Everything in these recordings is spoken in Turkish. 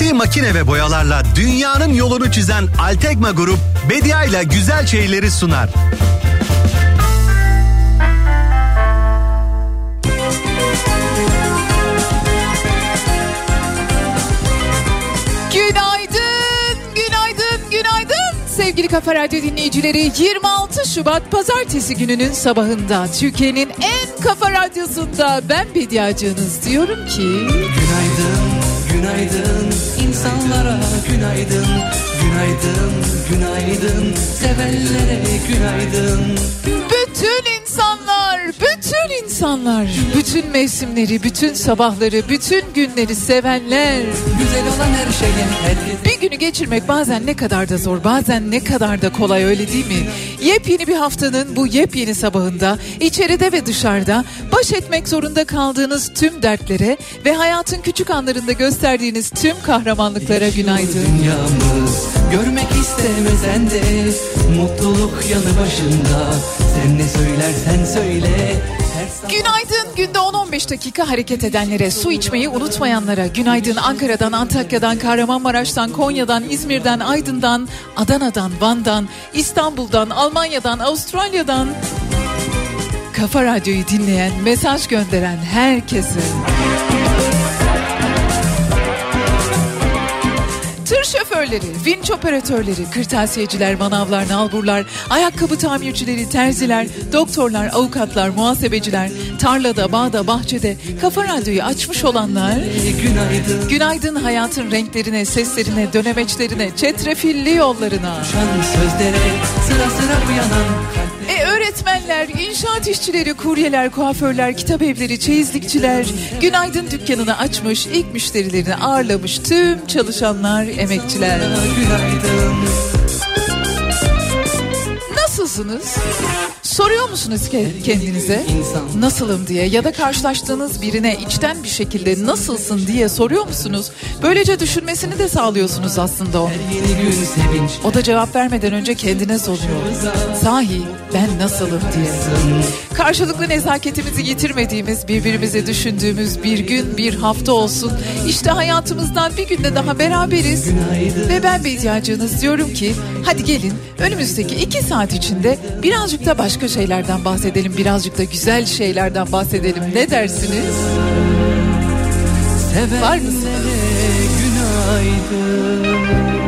Ürettiği makine ve boyalarla dünyanın yolunu çizen Altegma Grup Bedia ile güzel şeyleri sunar. Günaydın, günaydın, günaydın sevgili Kafa Radyo dinleyicileri. 26 Şubat Pazartesi gününün sabahında Türkiye'nin en kafa radyosunda ben Bediacınız diyorum ki... Günaydın, günaydın insanlara günaydın Günaydın, günaydın. Sevenlere günaydın. Bütün insanlar, bütün insanlar, bütün mevsimleri, bütün sabahları, bütün günleri sevenler. Güzel olan her şeyin Bir günü geçirmek bazen ne kadar da zor, bazen ne kadar da kolay öyle değil mi? Yepyeni bir haftanın bu yepyeni sabahında içeride ve dışarıda baş etmek zorunda kaldığınız tüm dertlere ve hayatın küçük anlarında gösterdiğiniz tüm kahramanlıklara günaydın. Dünyamız görmek istemesen de Mutluluk yanı başında Sen ne söylersen söyle Günaydın günde 10-15 dakika hareket edenlere, su içmeyi unutmayanlara, günaydın Ankara'dan, Antakya'dan, Kahramanmaraş'tan, Konya'dan, İzmir'den, Aydın'dan, Adana'dan, Van'dan, İstanbul'dan, Almanya'dan, Avustralya'dan Kafa Radyo'yu dinleyen, mesaj gönderen herkese. Tır şoförleri, vinç operatörleri, kırtasiyeciler, manavlar, nalburlar, ayakkabı tamircileri, terziler, doktorlar, avukatlar, muhasebeciler, tarlada, bağda, bahçede kafa radyoyu açmış olanlar, Günaydın günaydın hayatın renklerine, seslerine, dönemeçlerine, çetrefilli yollarına. Sıra sıra uyanan E öğretmenler, inşaat işçileri, kuryeler, kuaförler, kitap evleri, çeyizlikçiler, günaydın dükkanını açmış, ilk müşterilerini ağırlamış tüm çalışanlar, emekçiler. Günaydın Nasılsınız? Soruyor musunuz ke- kendinize? Nasılım diye ya da karşılaştığınız birine içten bir şekilde nasılsın diye soruyor musunuz? Böylece düşünmesini de sağlıyorsunuz aslında o. Yeni gün sevinç O da cevap vermeden önce kendine soruyor. Sahi ben nasılım diye. Karşılıklı nezaketimizi yitirmediğimiz, birbirimizi düşündüğümüz bir gün, bir hafta olsun. İşte hayatımızdan bir günde daha beraberiz. Ve ben Bediacığınız diyorum ki hadi gelin önümüzdeki iki saat içinde birazcık da başka şeylerden bahsedelim. Birazcık da güzel şeylerden bahsedelim. Ne dersiniz? Var mısınız? Günaydın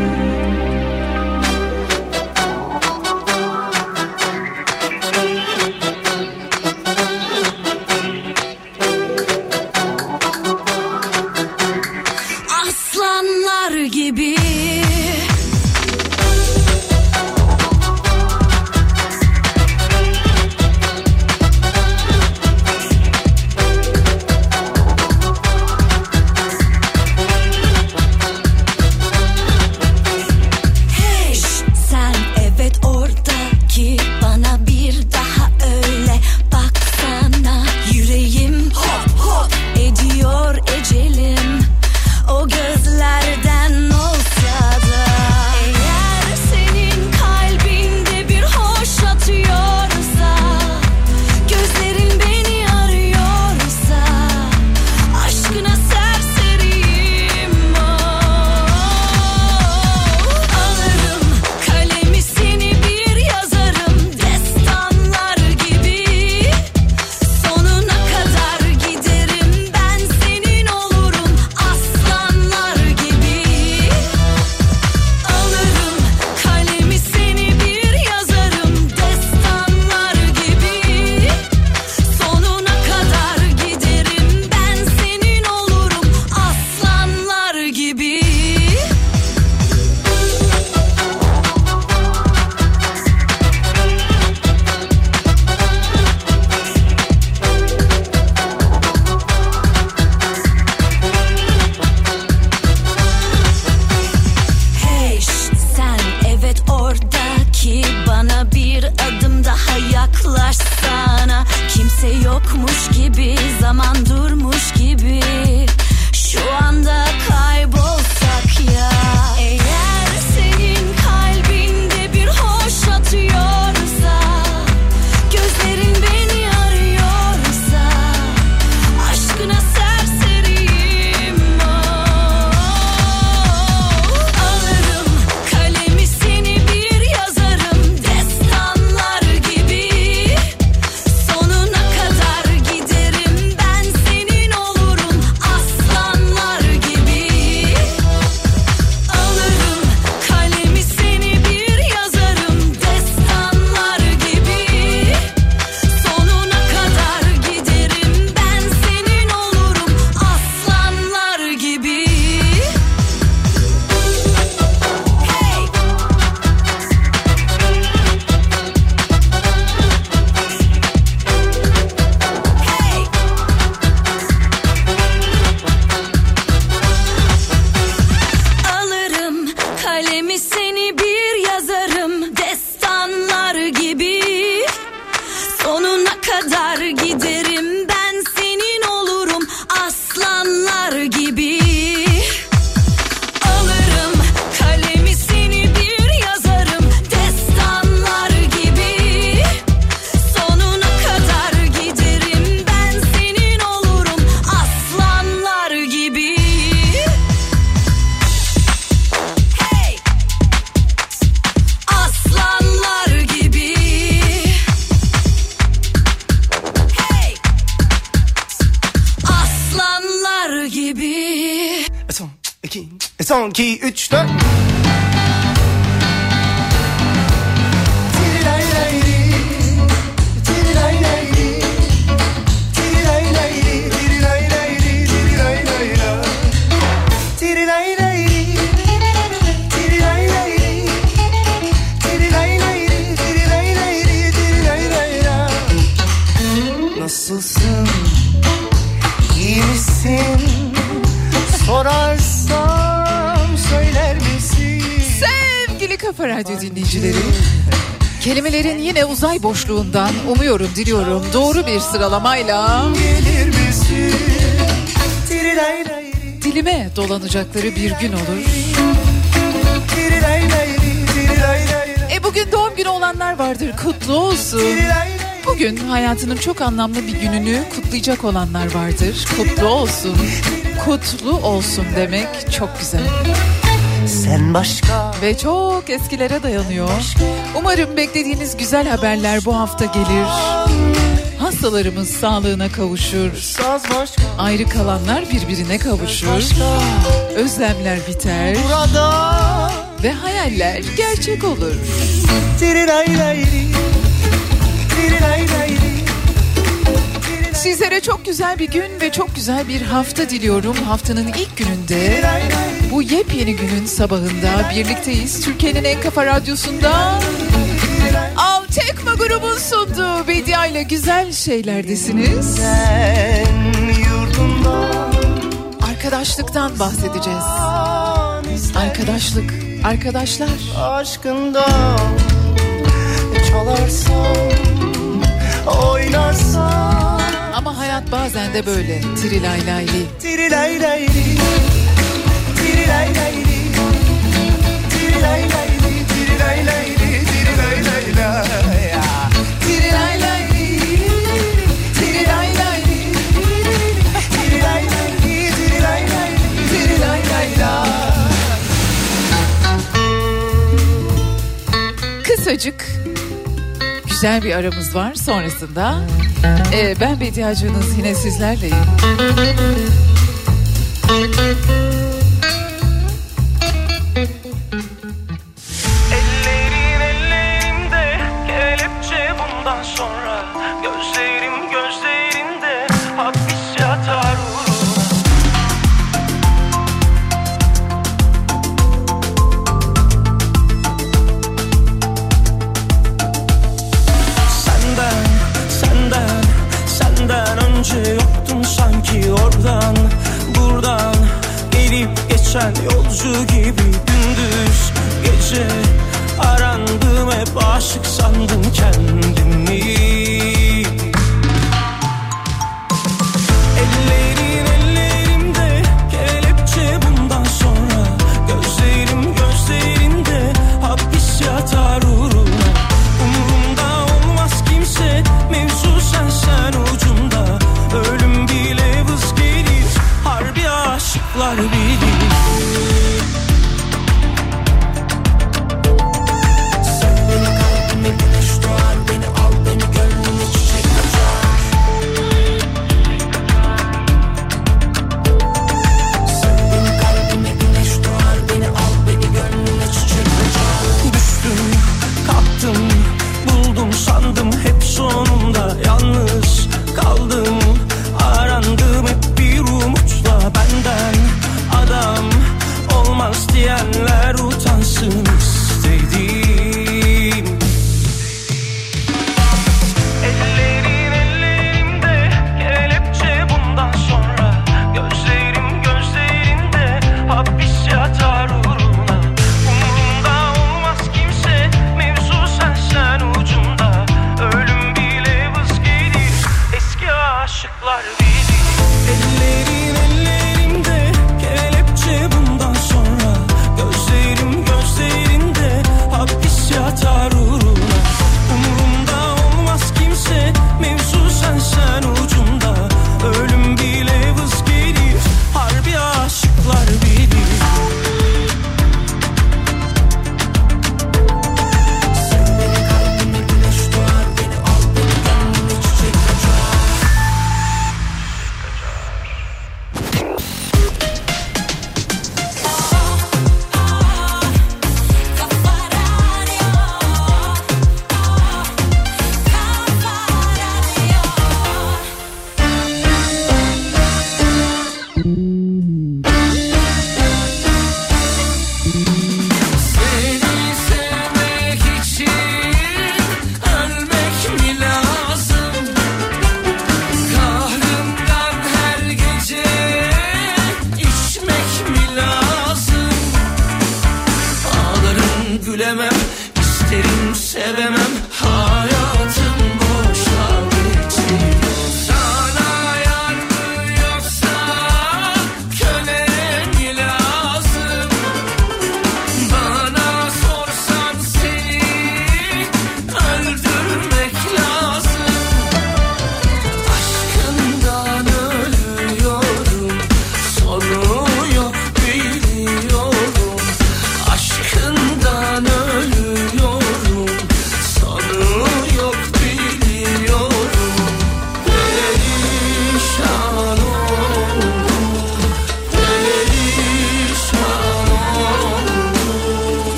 diliyorum doğru bir sıralamayla dilime dolanacakları bir gün olur. E bugün doğum günü olanlar vardır, kutlu olsun. Bugün hayatının çok anlamlı bir gününü kutlayacak olanlar vardır. Kutlu olsun. Kutlu olsun demek çok güzel. Sen başka Ve çok eskilere dayanıyor. Umarım beklediğiniz güzel haberler bu hafta gelir. Hastalarımız sağlığına kavuşur. Ayrı kalanlar birbirine kavuşur. Özlemler biter Burada ve hayaller gerçek olur. Sizlere çok güzel bir gün ve çok güzel bir hafta diliyorum. Haftanın ilk gününde bu yepyeni günün sabahında birlikteyiz. Türkiye'nin en kafa radyosunda sunduğu Bedia ile güzel şeylerdesiniz. Arkadaşlıktan bahsedeceğiz. Arkadaşlık, arkadaşlar. aşkından çalarsam oynarsam Ama hayat bazen de böyle trilay layli. tirilay lay li, tirilay lay Kısacık güzel bir aramız var sonrasında. e, ben Bediacınız yine sizlerleyim.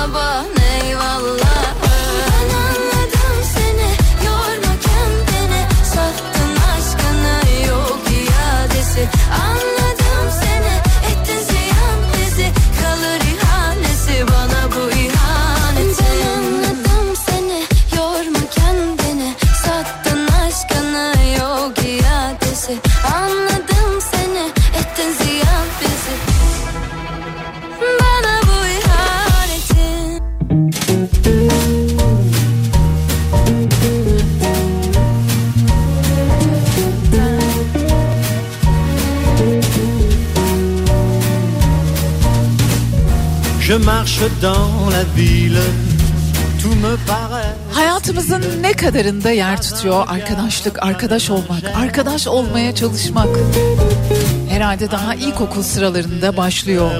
Sabah dans la ville, tout me paraît. Hayatımızın ne kadarında yer tutuyor arkadaşlık, arkadaş olmak, arkadaş olmaya çalışmak. Herhalde daha ilkokul sıralarında başlıyor.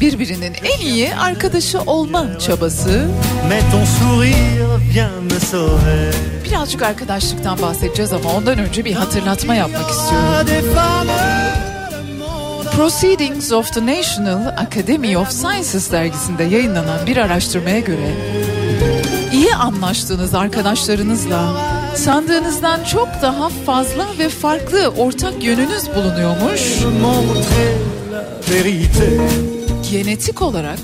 Birbirinin en iyi arkadaşı olma çabası. Birazcık arkadaşlıktan bahsedeceğiz ama ondan önce bir hatırlatma yapmak istiyorum. Proceedings of the National Academy of Sciences dergisinde yayınlanan bir araştırmaya göre iyi anlaştığınız arkadaşlarınızla sandığınızdan çok daha fazla ve farklı ortak yönünüz bulunuyormuş. Genetik olarak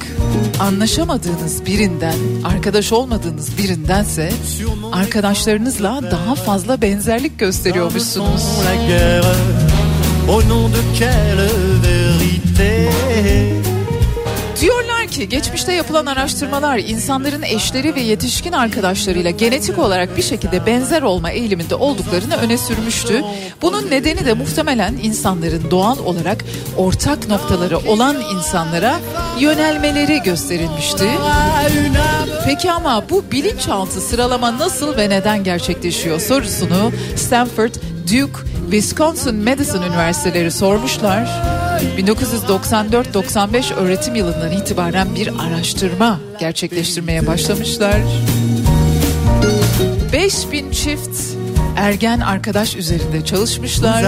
anlaşamadığınız birinden, arkadaş olmadığınız birindense arkadaşlarınızla daha fazla benzerlik gösteriyormuşsunuz. Au nom de quelle vérité Diyorlar ki geçmişte yapılan araştırmalar insanların eşleri ve yetişkin arkadaşlarıyla genetik olarak bir şekilde benzer olma eğiliminde olduklarını öne sürmüştü. Bunun nedeni de muhtemelen insanların doğal olarak ortak noktaları olan insanlara yönelmeleri gösterilmişti. Peki ama bu bilinçaltı sıralama nasıl ve neden gerçekleşiyor sorusunu Stanford, Duke, Wisconsin Madison Üniversiteleri sormuşlar. 1994-95 öğretim yılından itibaren bir araştırma gerçekleştirmeye başlamışlar. 5000 çift ergen arkadaş üzerinde çalışmışlar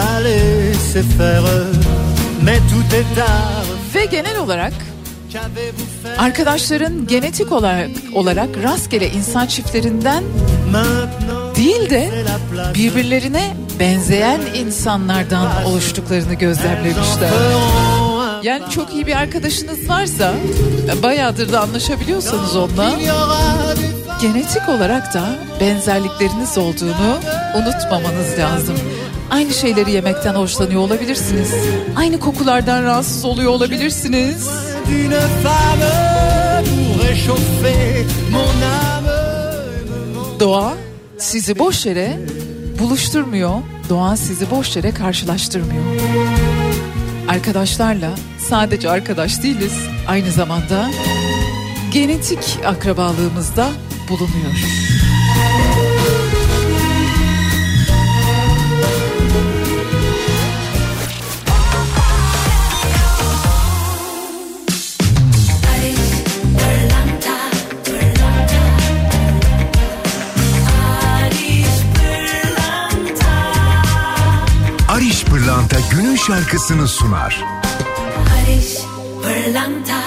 ve genel olarak arkadaşların genetik olarak olarak rastgele insan çiftlerinden değil de birbirlerine benzeyen insanlardan oluştuklarını gözlemlemişler. Yani çok iyi bir arkadaşınız varsa bayağıdır da anlaşabiliyorsanız onunla genetik olarak da benzerlikleriniz olduğunu unutmamanız lazım. Aynı şeyleri yemekten hoşlanıyor olabilirsiniz. Aynı kokulardan rahatsız oluyor olabilirsiniz. Doğa sizi boş yere buluşturmuyor. Doğa sizi boş yere karşılaştırmıyor. Arkadaşlarla sadece arkadaş değiliz. Aynı zamanda genetik akrabalığımızda bulunuyor. Pırlanta günün şarkısını sunar. Barış Pırlanta.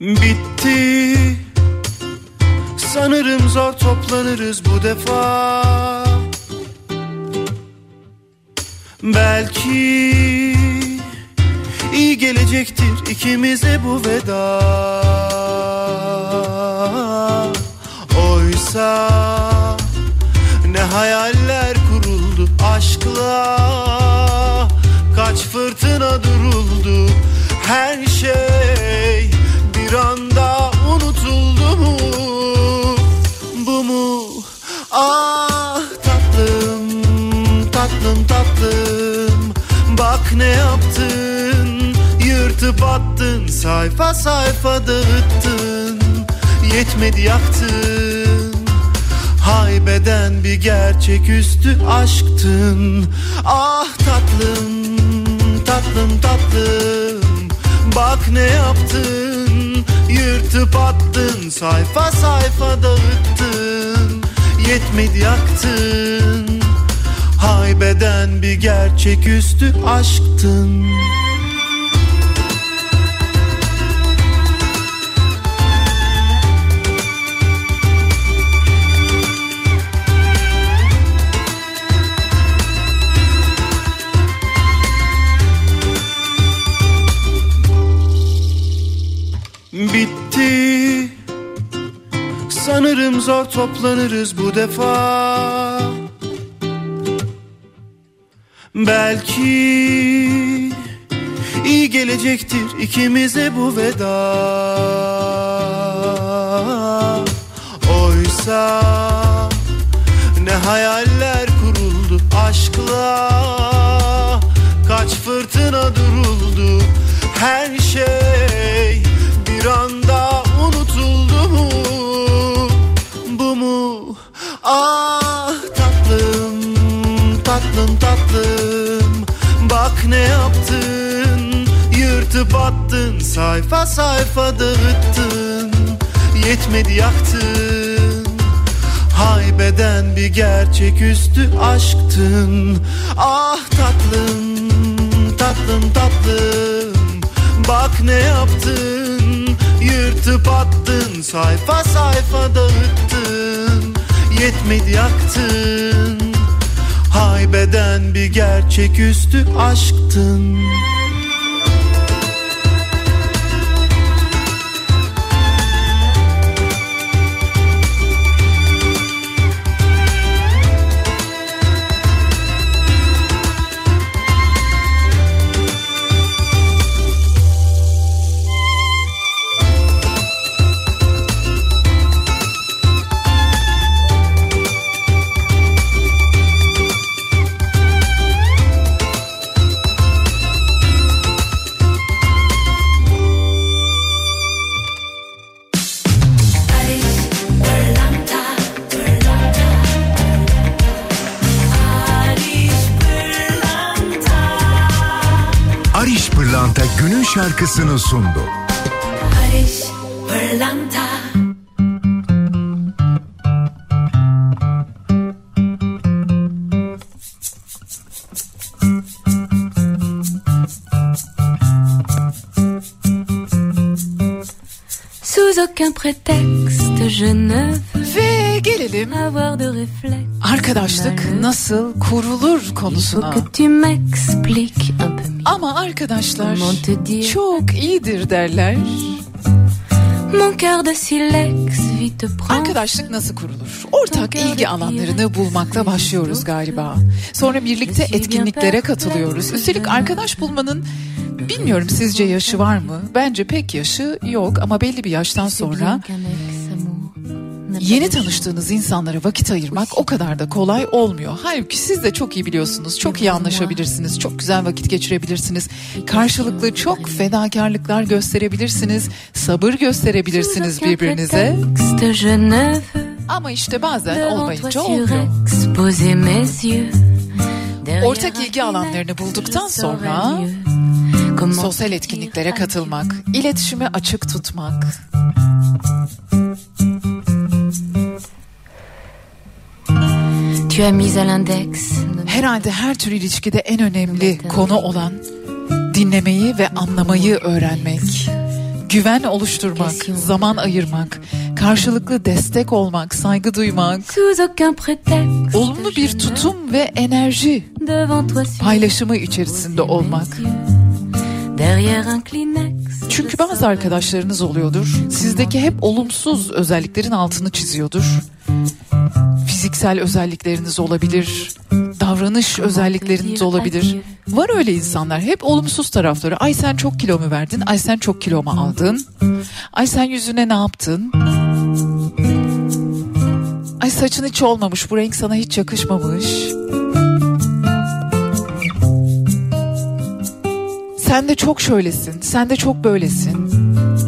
Bitti. Sanırım zor toplanırız bu defa ikimize bu veda sayfa sayfa dağıttın Yetmedi yaktın. Haybeden bir gerçeküstü aşktın. Ah tatlım tatlım tatlım. Bak ne yaptın Yırtıp attın. Sayfa sayfa dağıttın Yetmedi yaktın. Haybeden bir gerçeküstü aşktın Bitti. Sanırım zor toplanırız bu defa. Belki İyi gelecektir ikimize bu veda. Oysa ne hayaller kuruldu aşkla. Kaç fırtına duruldu her şey bir anda unutuldu mu? Bu mu? Ah tatlım tatlım tatlım. Bak ne yaptın? Yırtıp attın sayfa sayfa dağıttın. Yetmedi yaktın. Haybeden bir gerçeküstü aşktın. Ah tatlım tatlım tatlım. Bak ne yaptın Yırtıp attın Sayfa sayfa dağıttın Yetmedi yaktın Haybeden bir gerçeküstü aşktın Pırlanta günün şarkısını sundu. Barış Pırlanta Sous aucun prétexte je ne veux Ve gelelim avoir de réflexe arkadaşlık nasıl kurulur Il faut konusuna. Ama arkadaşlar çok iyidir derler. Arkadaşlık nasıl kurulur? Ortak ilgi alanlarını bulmakla başlıyoruz galiba. Sonra birlikte etkinliklere katılıyoruz. Üstelik arkadaş bulmanın bilmiyorum sizce yaşı var mı? Bence pek yaşı yok ama belli bir yaştan sonra Yeni tanıştığınız insanlara vakit ayırmak o kadar da kolay olmuyor. Halbuki siz de çok iyi biliyorsunuz. Çok iyi anlaşabilirsiniz. Çok güzel vakit geçirebilirsiniz. Karşılıklı çok fedakarlıklar gösterebilirsiniz. Sabır gösterebilirsiniz birbirinize. Ama işte bazen olmayınca olmuyor. Ortak ilgi alanlarını bulduktan sonra sosyal etkinliklere katılmak, iletişimi açık tutmak, Tu as mis à l'index. Herhalde her tür ilişkide en önemli konu olan dinlemeyi ve anlamayı öğrenmek. Güven oluşturmak, zaman ayırmak, karşılıklı destek olmak, saygı duymak, olumlu bir tutum ve enerji paylaşımı içerisinde olmak. derrière un Kleenex Çünkü bazı arkadaşlarınız oluyordur. Sizdeki hep olumsuz özelliklerin altını çiziyordur. Fiziksel özellikleriniz olabilir, davranış özellikleriniz olabilir. Var öyle insanlar hep olumsuz tarafları. Ay sen çok kilo mu verdin? Ay sen çok kilo mu aldın? Ay sen yüzüne ne yaptın? Ay saçın hiç olmamış, bu renk sana hiç yakışmamış. Sen de çok şöylesin, sen de çok böylesin.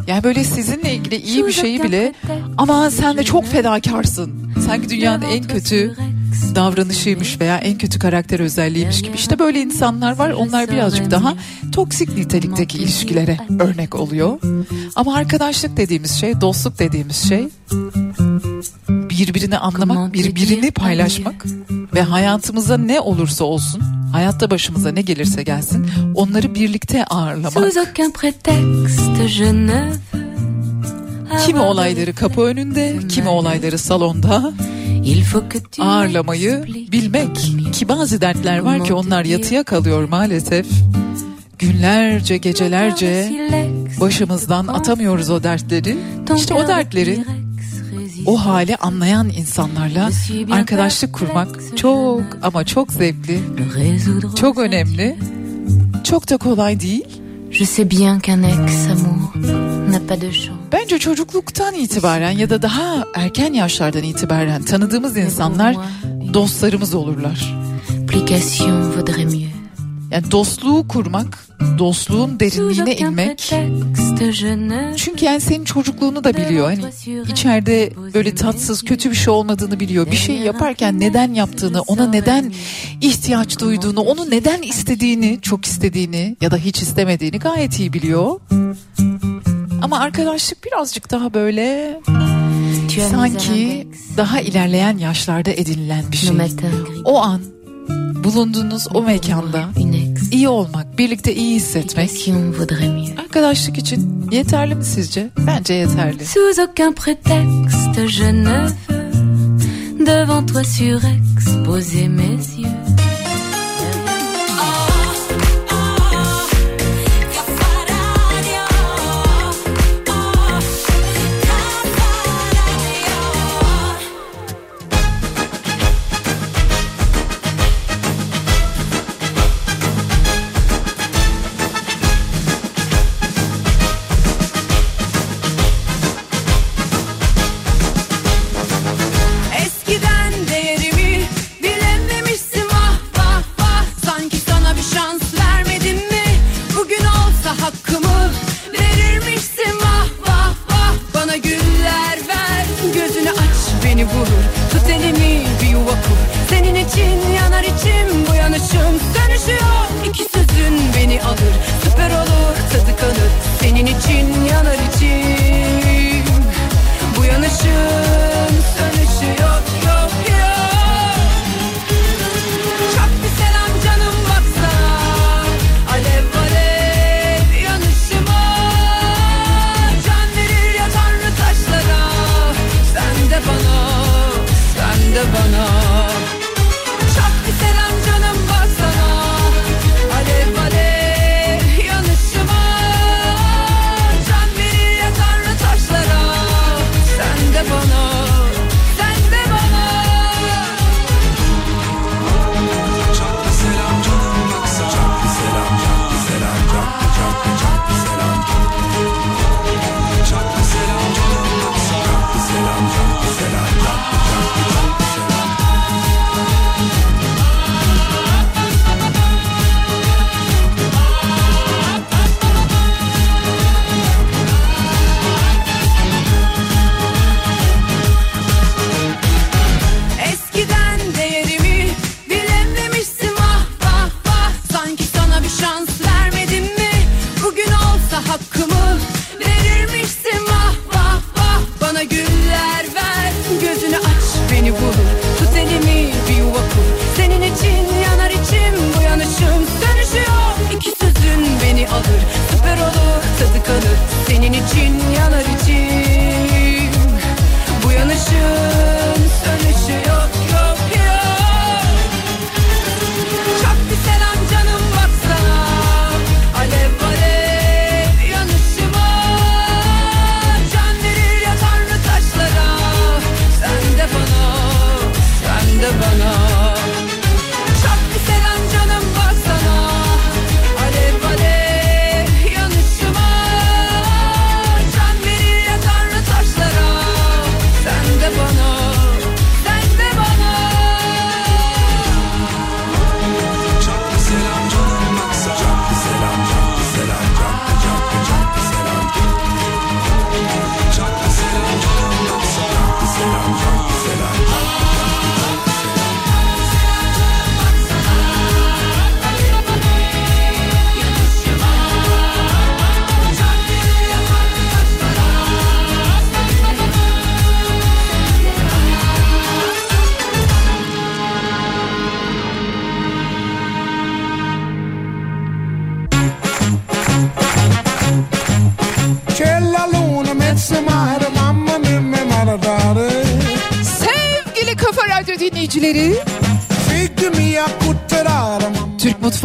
Yani böyle sizinle ilgili iyi bir şeyi bile ama sen de çok fedakarsın. Sanki dünyanın en kötü davranışıymış veya en kötü karakter özelliğiymiş gibi. İşte böyle insanlar var. Onlar birazcık daha toksik nitelikteki ilişkilere örnek oluyor. Ama arkadaşlık dediğimiz şey, dostluk dediğimiz şey birbirini anlamak, birbirini paylaşmak ve hayatımıza ne olursa olsun, hayatta başımıza ne gelirse gelsin, onları birlikte ağırlamak. Kimi olayları kapı önünde, kimi olayları salonda ağırlamayı bilmek. Ki bazı dertler var ki onlar yatıya kalıyor maalesef. Günlerce, gecelerce başımızdan atamıyoruz o dertleri. İşte o dertleri. O hali anlayan insanlarla arkadaşlık kurmak çok ama çok zevkli, çok önemli, çok da kolay değil. Je sais bien qu'un ex-amour n'a pas de chance. Bence çocukluktan itibaren ya da daha erken yaşlardan itibaren tanıdığımız insanlar dostlarımız olurlar. Application vaudrait mieux. Yani dostluğu kurmak, dostluğun derinliğine inmek. Çünkü yani senin çocukluğunu da biliyor. Hani içeride böyle tatsız, kötü bir şey olmadığını biliyor. Bir şey yaparken neden yaptığını, ona neden ihtiyaç duyduğunu, onu neden istediğini, çok istediğini ya da hiç istemediğini gayet iyi biliyor. Ama arkadaşlık birazcık daha böyle sanki daha ilerleyen yaşlarda edinilen bir şey. O an bulunduğunuz o mekanda. İyi olmak, birlikte iyi hissetmek arkadaşlık için yeterli mi sizce? Bence yeterli. Sous aucun prétexte, je ne veux devant toi surexposer mes yeux.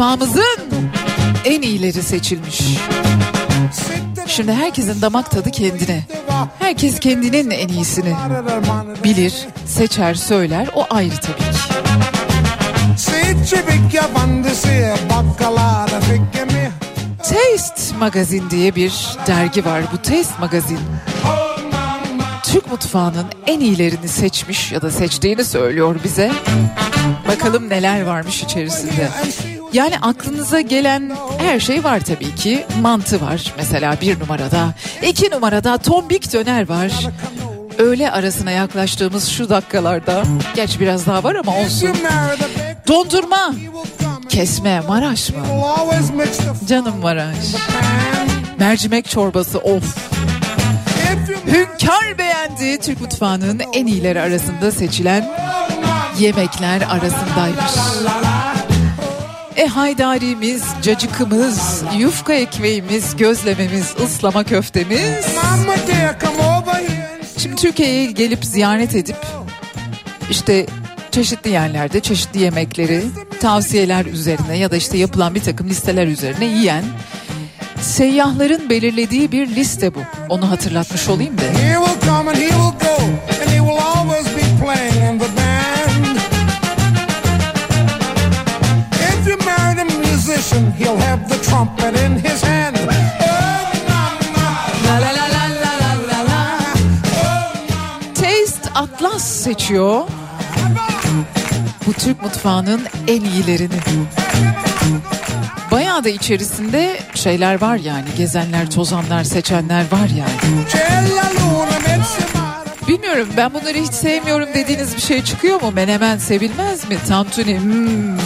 Mutfağımızın en iyileri seçilmiş. Şimdi herkesin damak tadı kendine. Herkes kendinin en iyisini bilir, seçer, söyler. O ayrı tabii ki. Taste Magazin diye bir dergi var. Bu Taste Magazin Türk mutfağının en iyilerini seçmiş ya da seçtiğini söylüyor bize. Bakalım neler varmış içerisinde. Yani aklınıza gelen her şey var tabii ki. Mantı var mesela bir numarada. iki numarada tombik döner var. Öğle arasına yaklaştığımız şu dakikalarda. Geç biraz daha var ama olsun. Dondurma. Kesme Maraş mı? Canım Maraş. Mercimek çorbası of. Hünkar beğendiği Türk mutfağının en iyileri arasında seçilen yemekler arasındaymış. E haydarimiz, cacıkımız, yufka ekmeğimiz, gözlememiz, ıslama köftemiz. Şimdi Türkiye'ye gelip ziyaret edip işte çeşitli yerlerde çeşitli yemekleri tavsiyeler üzerine ya da işte yapılan bir takım listeler üzerine yiyen seyyahların belirlediği bir liste bu. Onu hatırlatmış olayım da. Musician, he'll have the trumpet in his hand. La. Taste Atlas seçiyor. Bu Türk mutfağının en iyilerini. Bayağı da içerisinde şeyler var yani. Gezenler, tozanlar, seçenler var yani. Bilmiyorum ben bunları hiç sevmiyorum dediğiniz bir şey çıkıyor mu? Menemen sevilmez mi? Tantuni, hmm,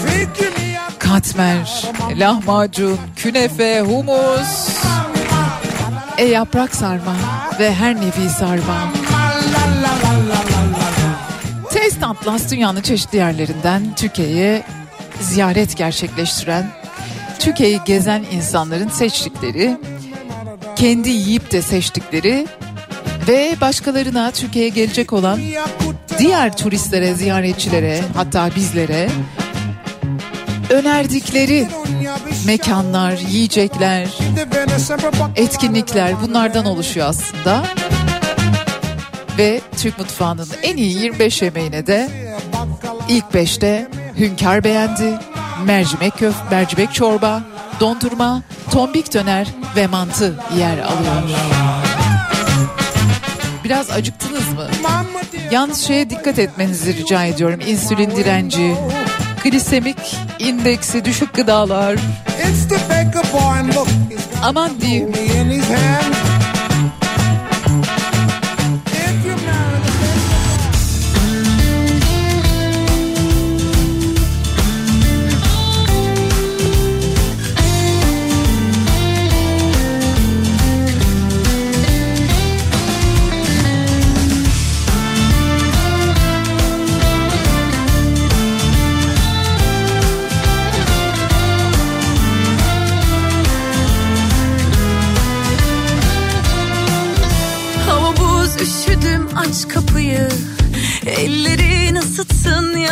katmer, lahmacun, künefe, humus, e yaprak sarma ve her nevi sarma. Taste Atlas dünyanın çeşitli yerlerinden Türkiye'ye ziyaret gerçekleştiren, Türkiye'yi gezen insanların seçtikleri, kendi yiyip de seçtikleri ve başkalarına Türkiye'ye gelecek olan diğer turistlere, ziyaretçilere hatta bizlere önerdikleri mekanlar, yiyecekler, etkinlikler bunlardan oluşuyor aslında. Ve Türk mutfağının en iyi 25 yemeğine de ilk 5'te Hünkar beğendi, mercimek köf, mercimek çorba, dondurma, tombik döner ve mantı yer alıyor. Biraz acıktınız mı? Yalnız şeye dikkat etmenizi rica ediyorum. İnsülin direnci, glisemik indeksi düşük gıdalar. It's the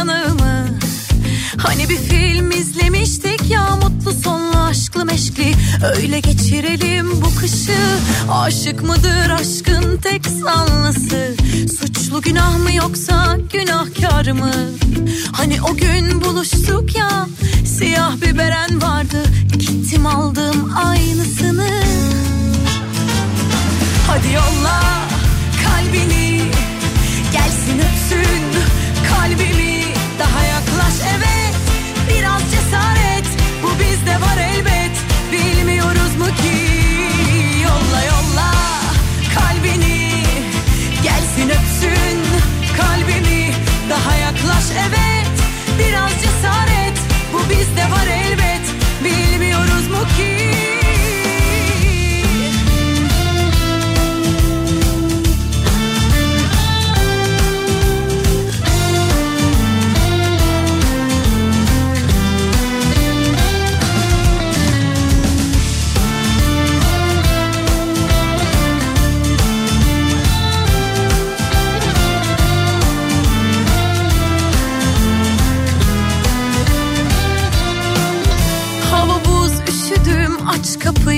yanağımı Hani bir film izlemiştik ya mutlu sonlu aşklı meşkli. Öyle geçirelim bu kışı. Aşık mıdır aşkın tek sanlısı Suçlu günah mı yoksa günahkar mı? Hani o gün buluştuk ya Siyah bir beren vardı. Gittim aldım aynısını. Hadi yolla kalbini Gelsin öpsün evet Biraz cesaret Bu bizde var elbet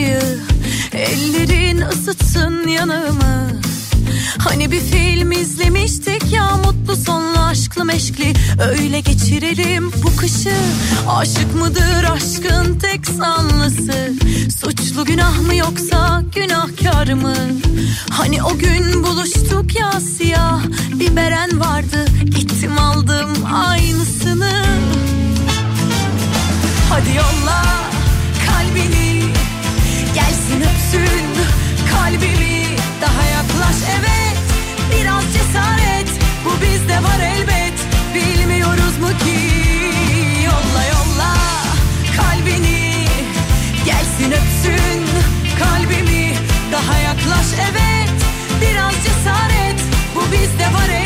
acıyı Ellerin ısıtsın yanımı Hani bir film izlemiştik ya mutlu sonlu aşklı meşkli. Öyle geçirelim bu kışı. Aşık mıdır aşkın tek sanlısı Suçlu günah mı yoksa günahkar mı? Hani o gün buluştuk ya siyah Bir beren vardı. Gittim aldım aynısını. Hadi yolla kalbini. Bütün kalbimi. Daha yaklaş evet Biraz cesaret. Bu bizde var elbet. Bilmiyoruz mu ki? Yolla yolla kalbini. Gelsin öpsün kalbimi. Daha yaklaş evet Biraz cesaret. Bu bizde var elbet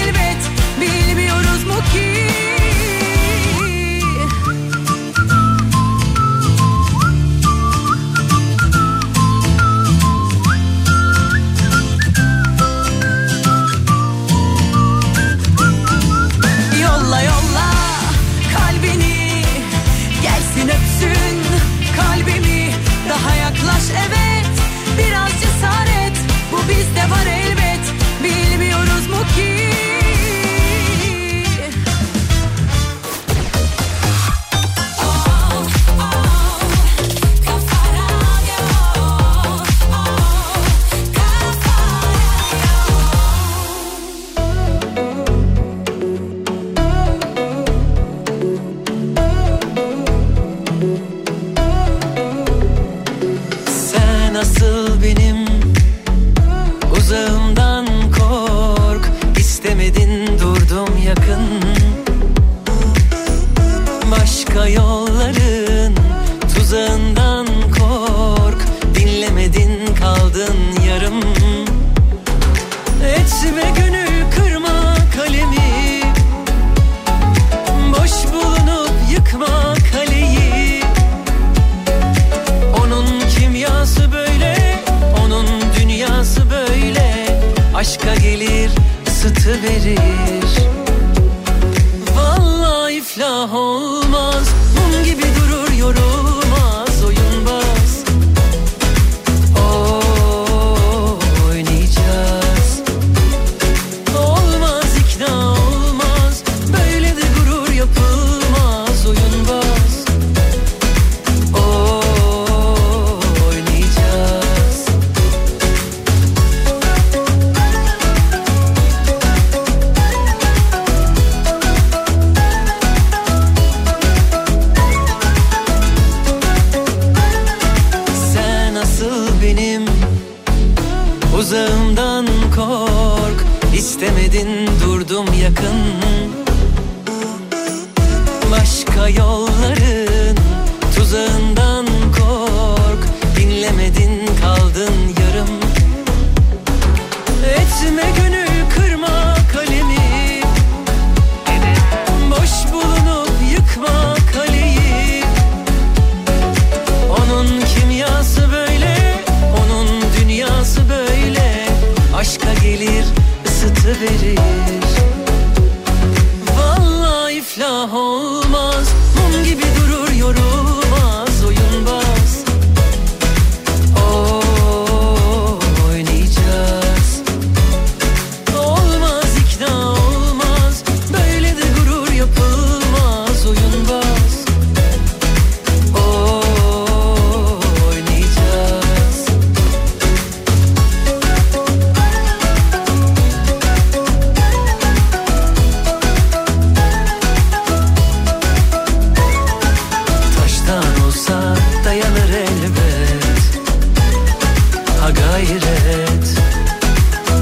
gayret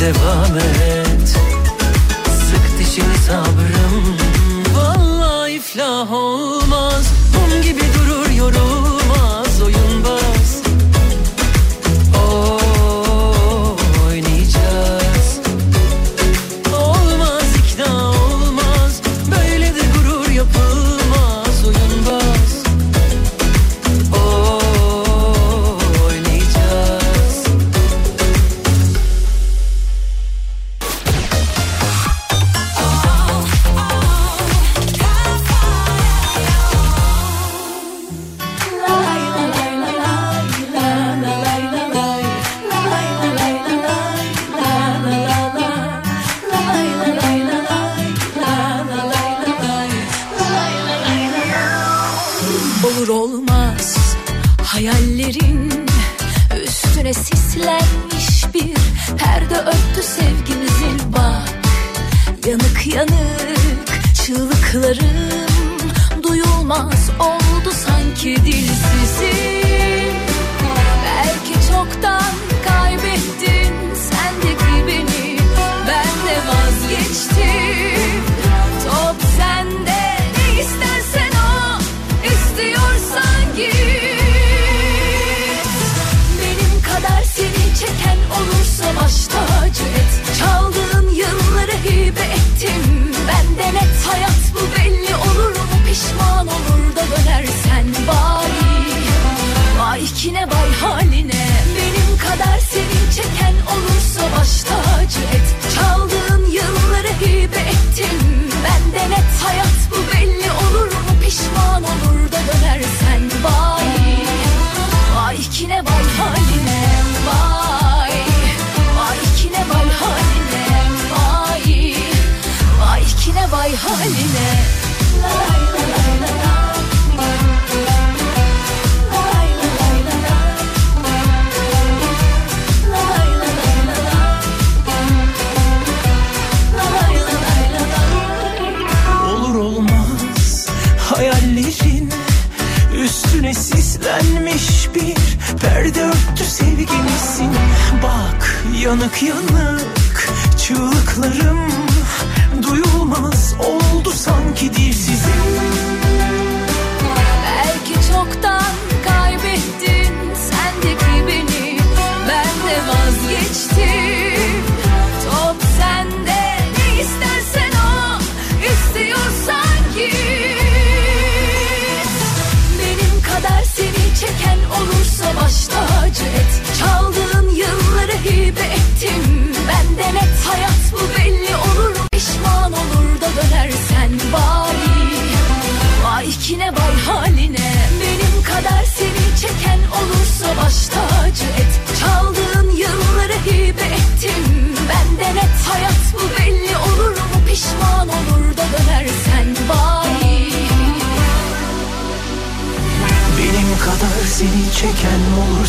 devam et.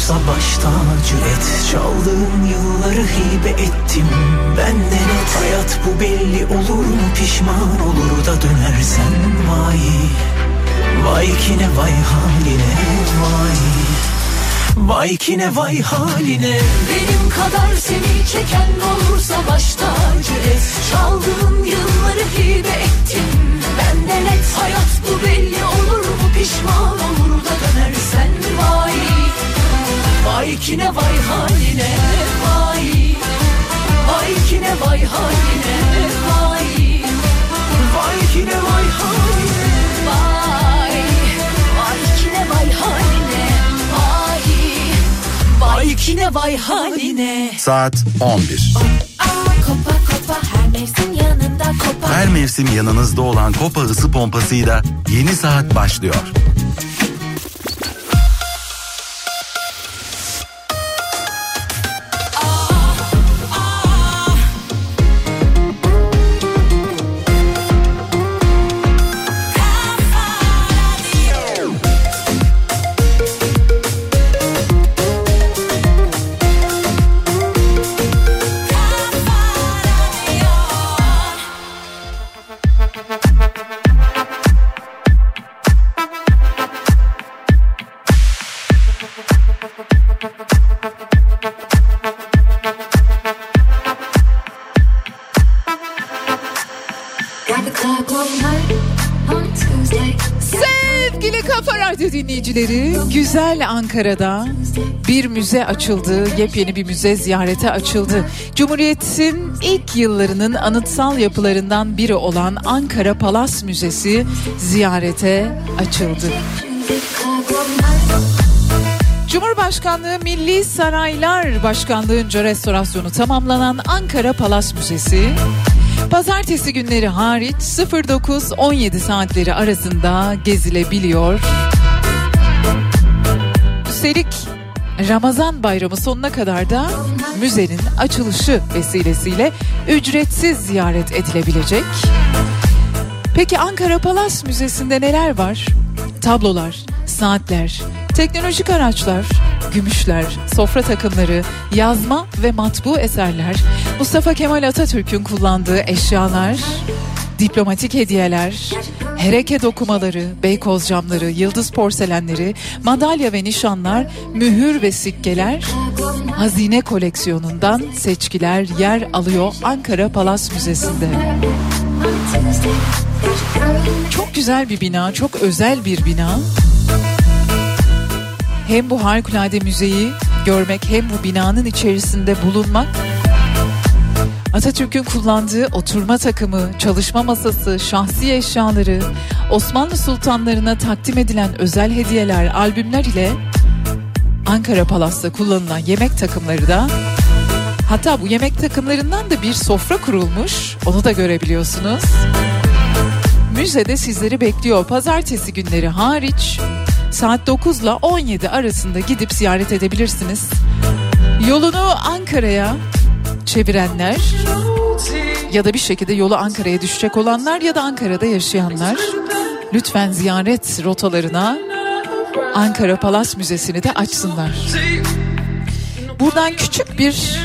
Olursa baş tacı et. Çaldığın yılları hibe ettim. Ben de net hayat bu belli olur mu? Pişman olur da dönersen vay. Vay kine vay haline vay. Vay kine vay haline. Benim kadar seni çeken olursa baş tacı et. Çaldığın yılları hibe ettim. Ben de net hayat bu belli olur mu? Pişman olur da dönersen vay Vay kine vay haline vay. Vay kine vay haline vay. Vay kine vay haline Vay. Vay kine vay haline vay. Vay kine vay haline. Saat 11. Kopa kopa her mevsim yanında kopa. Her mevsim yanınızda olan Kopa ısı pompasıyla yeni saat başlıyor. Ankara'da bir müze açıldı, yepyeni bir müze ziyarete açıldı. Cumhuriyet'in ilk yıllarının anıtsal yapılarından biri olan Ankara Palas Müzesi ziyarete açıldı. Cumhurbaşkanlığı Milli Saraylar Başkanlığı'nca restorasyonu tamamlanan Ankara Palas Müzesi Pazartesi günleri hariç 09-17 saatleri arasında gezilebiliyor. Üstelik Ramazan bayramı sonuna kadar da müzenin açılışı vesilesiyle ücretsiz ziyaret edilebilecek. Peki Ankara Palas Müzesi'nde neler var? Tablolar, saatler, teknolojik araçlar, gümüşler, sofra takımları, yazma ve matbu eserler, Mustafa Kemal Atatürk'ün kullandığı eşyalar, diplomatik hediyeler, Hereke dokumaları, beykoz camları, yıldız porselenleri, madalya ve nişanlar, mühür ve sikkeler, hazine koleksiyonundan seçkiler yer alıyor Ankara Palas Müzesi'nde. Çok güzel bir bina, çok özel bir bina. Hem bu harikulade müzeyi görmek hem bu binanın içerisinde bulunmak Atatürk'ün kullandığı oturma takımı, çalışma masası, şahsi eşyaları, Osmanlı sultanlarına takdim edilen özel hediyeler, albümler ile Ankara Palas'ta kullanılan yemek takımları da hatta bu yemek takımlarından da bir sofra kurulmuş. Onu da görebiliyorsunuz. Müzede sizleri bekliyor. Pazartesi günleri hariç saat 9 ile 17 arasında gidip ziyaret edebilirsiniz. Yolunu Ankara'ya çevirenler ya da bir şekilde yolu Ankara'ya düşecek olanlar ya da Ankara'da yaşayanlar lütfen ziyaret rotalarına Ankara Palas Müzesi'ni de açsınlar. Buradan küçük bir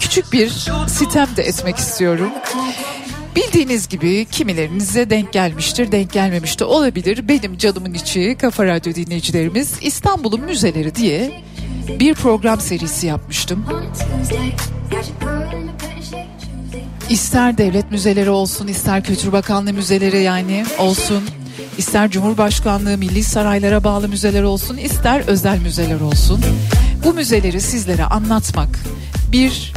küçük bir sitem de etmek istiyorum. Bildiğiniz gibi kimilerinize denk gelmiştir, denk gelmemiştir olabilir. Benim canımın içi Kafa Radyo dinleyicilerimiz İstanbul'un müzeleri diye bir program serisi yapmıştım. İster devlet müzeleri olsun, ister Kültür Bakanlığı müzeleri yani olsun, ister Cumhurbaşkanlığı milli saraylara bağlı müzeler olsun, ister özel müzeler olsun. Bu müzeleri sizlere anlatmak, bir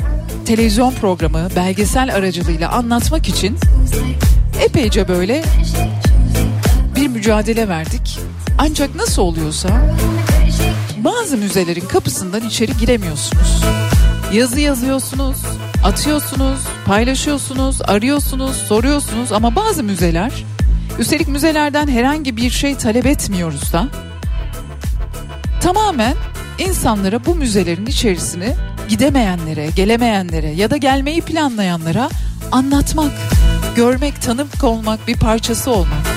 televizyon programı, belgesel aracılığıyla anlatmak için epeyce böyle bir mücadele verdik. Ancak nasıl oluyorsa bazı müzelerin kapısından içeri giremiyorsunuz. Yazı yazıyorsunuz, atıyorsunuz, paylaşıyorsunuz, arıyorsunuz, soruyorsunuz ama bazı müzeler üstelik müzelerden herhangi bir şey talep etmiyoruz da tamamen insanlara bu müzelerin içerisini gidemeyenlere, gelemeyenlere ya da gelmeyi planlayanlara anlatmak, görmek, tanık olmak, bir parçası olmak.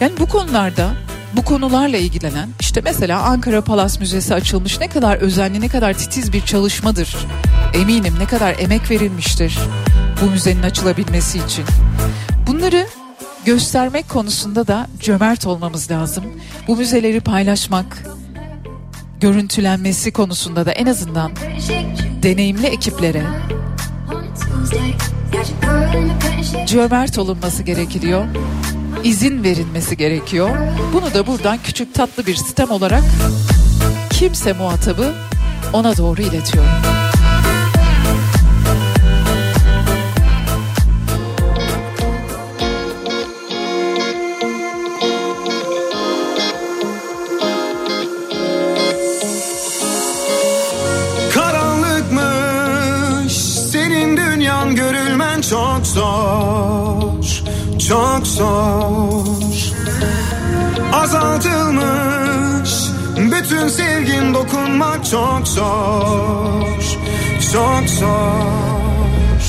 Yani bu konularda bu konularla ilgilenen işte mesela Ankara Palas Müzesi açılmış ne kadar özenli ne kadar titiz bir çalışmadır. Eminim ne kadar emek verilmiştir bu müzenin açılabilmesi için. Bunları göstermek konusunda da cömert olmamız lazım. Bu müzeleri paylaşmak, görüntülenmesi konusunda da en azından deneyimli ekiplere cömert olunması gerekiyor. İzin verilmesi gerekiyor. Bunu da buradan küçük tatlı bir sistem olarak kimse muhatabı ona doğru iletiyorum. Çok zor. Azaltılmış bütün sevgin dokunmak çok zor. Çok zor.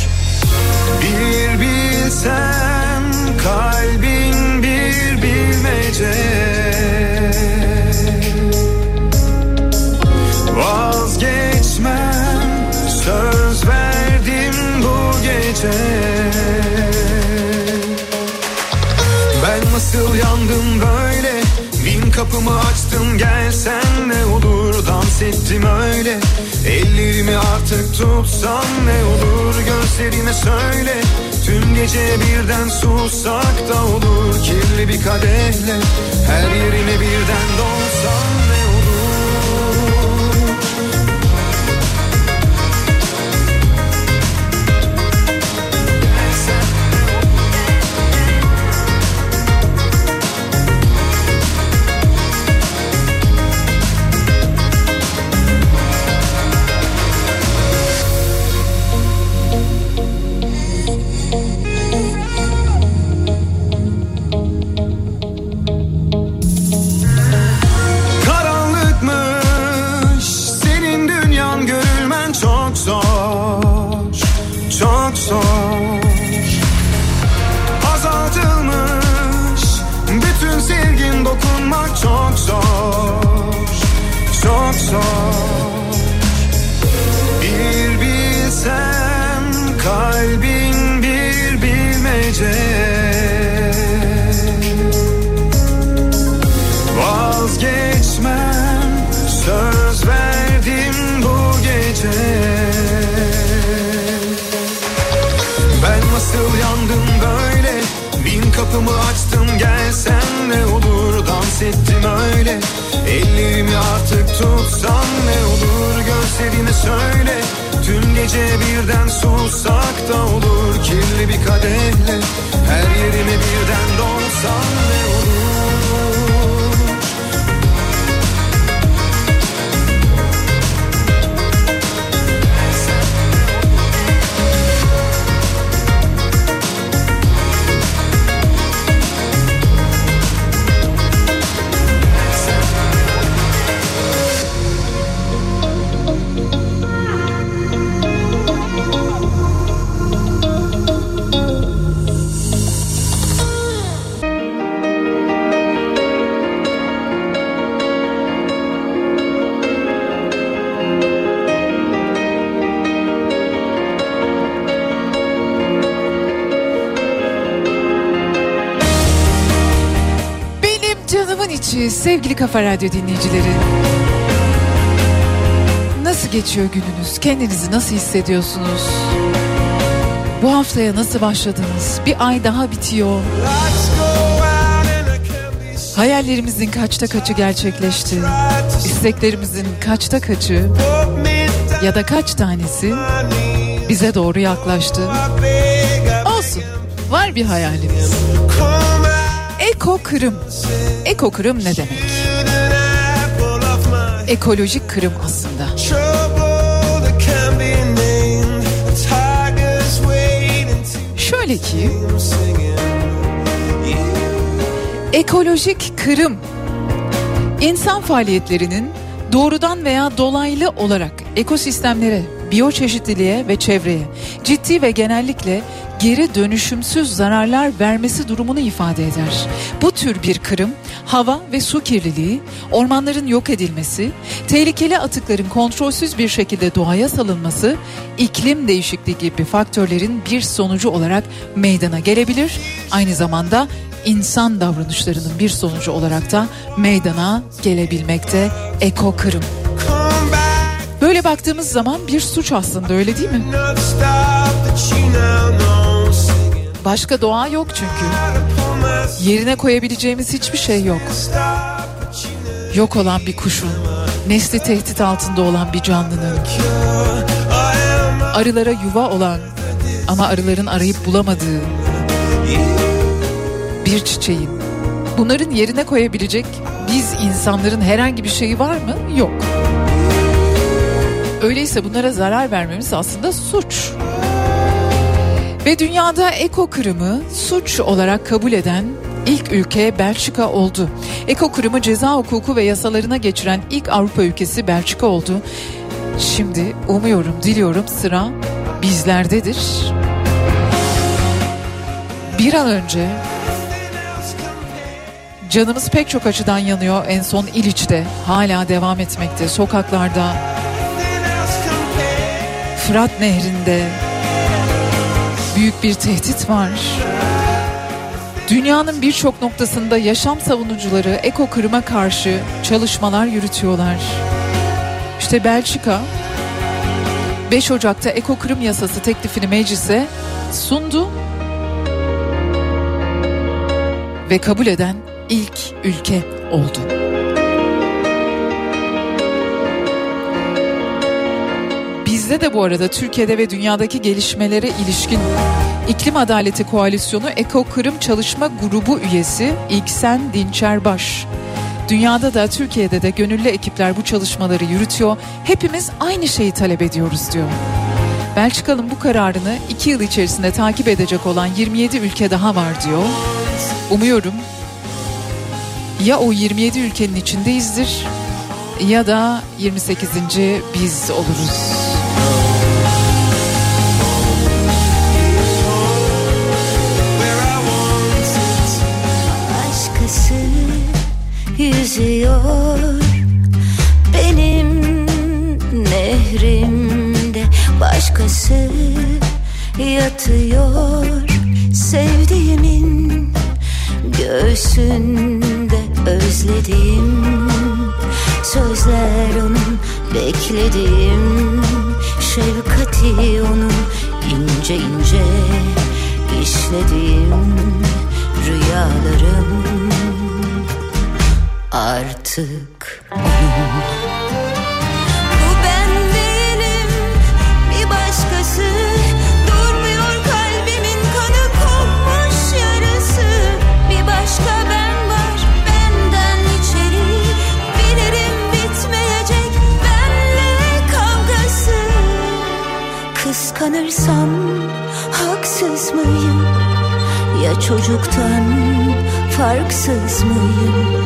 Bir bilsem kalbin bir bilmece. Vazgeçmem söz verdim bu gece nasıl yandım böyle? Bin kapımı açtım gelsen ne olur. Dans ettim öyle. Ellerimi artık tutsan ne olur? Gözlerime söyle. Tüm gece birden sussak da olur. Kirli bir kadehle Her yerine birden dolsan ne Ellerimi artık tutsan ne olur Gözlerime söyle. Tüm gece birden sussak da olur Kirli bir kadehle. Her yerime birden dolsan ne olur sevgili Kafa Radyo dinleyicileri. Nasıl geçiyor gününüz? Kendinizi nasıl hissediyorsunuz? Bu haftaya nasıl başladınız? Bir ay daha bitiyor. Hayallerimizin kaçta kaçı gerçekleşti? İsteklerimizin kaçta kaçı ya da kaç tanesi bize doğru yaklaştı? Olsun. Var bir hayalimiz. Eko kırım. Eko kırım ne demek? Ekolojik kırım aslında. Şöyle ki ekolojik kırım insan faaliyetlerinin doğrudan veya dolaylı olarak ekosistemlere, biyoçeşitliliğe ve çevreye ciddi ve genellikle geri dönüşümsüz zararlar vermesi durumunu ifade eder. Bu tür bir kırım hava ve su kirliliği, ormanların yok edilmesi, tehlikeli atıkların kontrolsüz bir şekilde doğaya salınması, iklim değişikliği gibi faktörlerin bir sonucu olarak meydana gelebilir. Aynı zamanda insan davranışlarının bir sonucu olarak da meydana gelebilmekte eko kırım. Böyle baktığımız zaman bir suç aslında öyle değil mi? Başka doğa yok çünkü. Yerine koyabileceğimiz hiçbir şey yok. Yok olan bir kuşun, nesli tehdit altında olan bir canlının, arılara yuva olan ama arıların arayıp bulamadığı bir çiçeğin. Bunların yerine koyabilecek biz insanların herhangi bir şeyi var mı? Yok. Öyleyse bunlara zarar vermemiz aslında suç. Ve dünyada eko kırımı suç olarak kabul eden ilk ülke Belçika oldu. Eko kırımı ceza hukuku ve yasalarına geçiren ilk Avrupa ülkesi Belçika oldu. Şimdi umuyorum, diliyorum sıra bizlerdedir. Bir an önce canımız pek çok açıdan yanıyor. En son İliç'te hala devam etmekte. Sokaklarda, Fırat Nehri'nde büyük bir tehdit var. Dünyanın birçok noktasında yaşam savunucuları eko kırıma karşı çalışmalar yürütüyorlar. İşte Belçika 5 Ocak'ta eko kırım yasası teklifini meclise sundu ve kabul eden ilk ülke oldu. Bizde de bu arada Türkiye'de ve dünyadaki gelişmelere ilişkin İklim Adaleti Koalisyonu Eko Kırım Çalışma Grubu üyesi İlksen Dinçerbaş. Dünyada da Türkiye'de de gönüllü ekipler bu çalışmaları yürütüyor. Hepimiz aynı şeyi talep ediyoruz diyor. Belçika'nın bu kararını iki yıl içerisinde takip edecek olan 27 ülke daha var diyor. Umuyorum ya o 27 ülkenin içindeyizdir ya da 28. biz oluruz. Yüzüyor. Benim nehrimde başkası yatıyor. Sevdiğimin göğsünde özledim sözler onun beklediğim şefkati onun ince ince işlediğim rüyalarım artık. Bu ben değilim bir başkası. Durmuyor kalbimin kanı kopmuş yarısı Bir başka ben var benden içeri. Bilirim bitmeyecek benle kavgası. Kıskanırsam haksız mıyım? Ya çocuktan farksız mıyım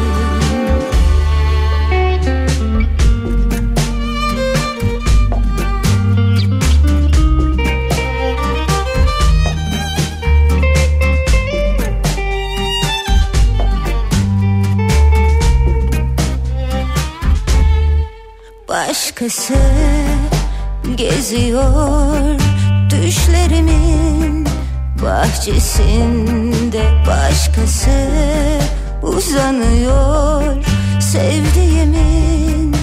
Başkası geziyor. Düşlerimin bahçesinde Başkası uzanıyor. Sevdiğimin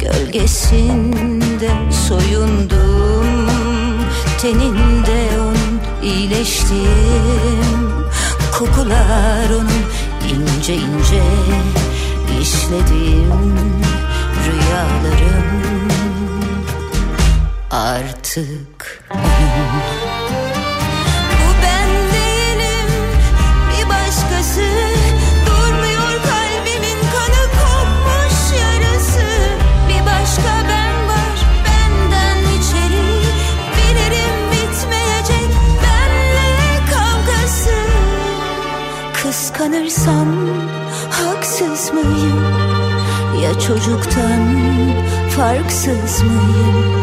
gölgesinde soyundum. Teninde onun iyileştim. Kokular onun ince ince işlediğim rüyalarım artık. Bu ben değilim bir başkası. Durmuyor kalbimin kanı kopmuş yarısı. Bir başka ben var benden içeri. Bilirim bitmeyecek benle kavgası. Kıskanırsam haksız mıyım? Ya çocuktan farksız mıyım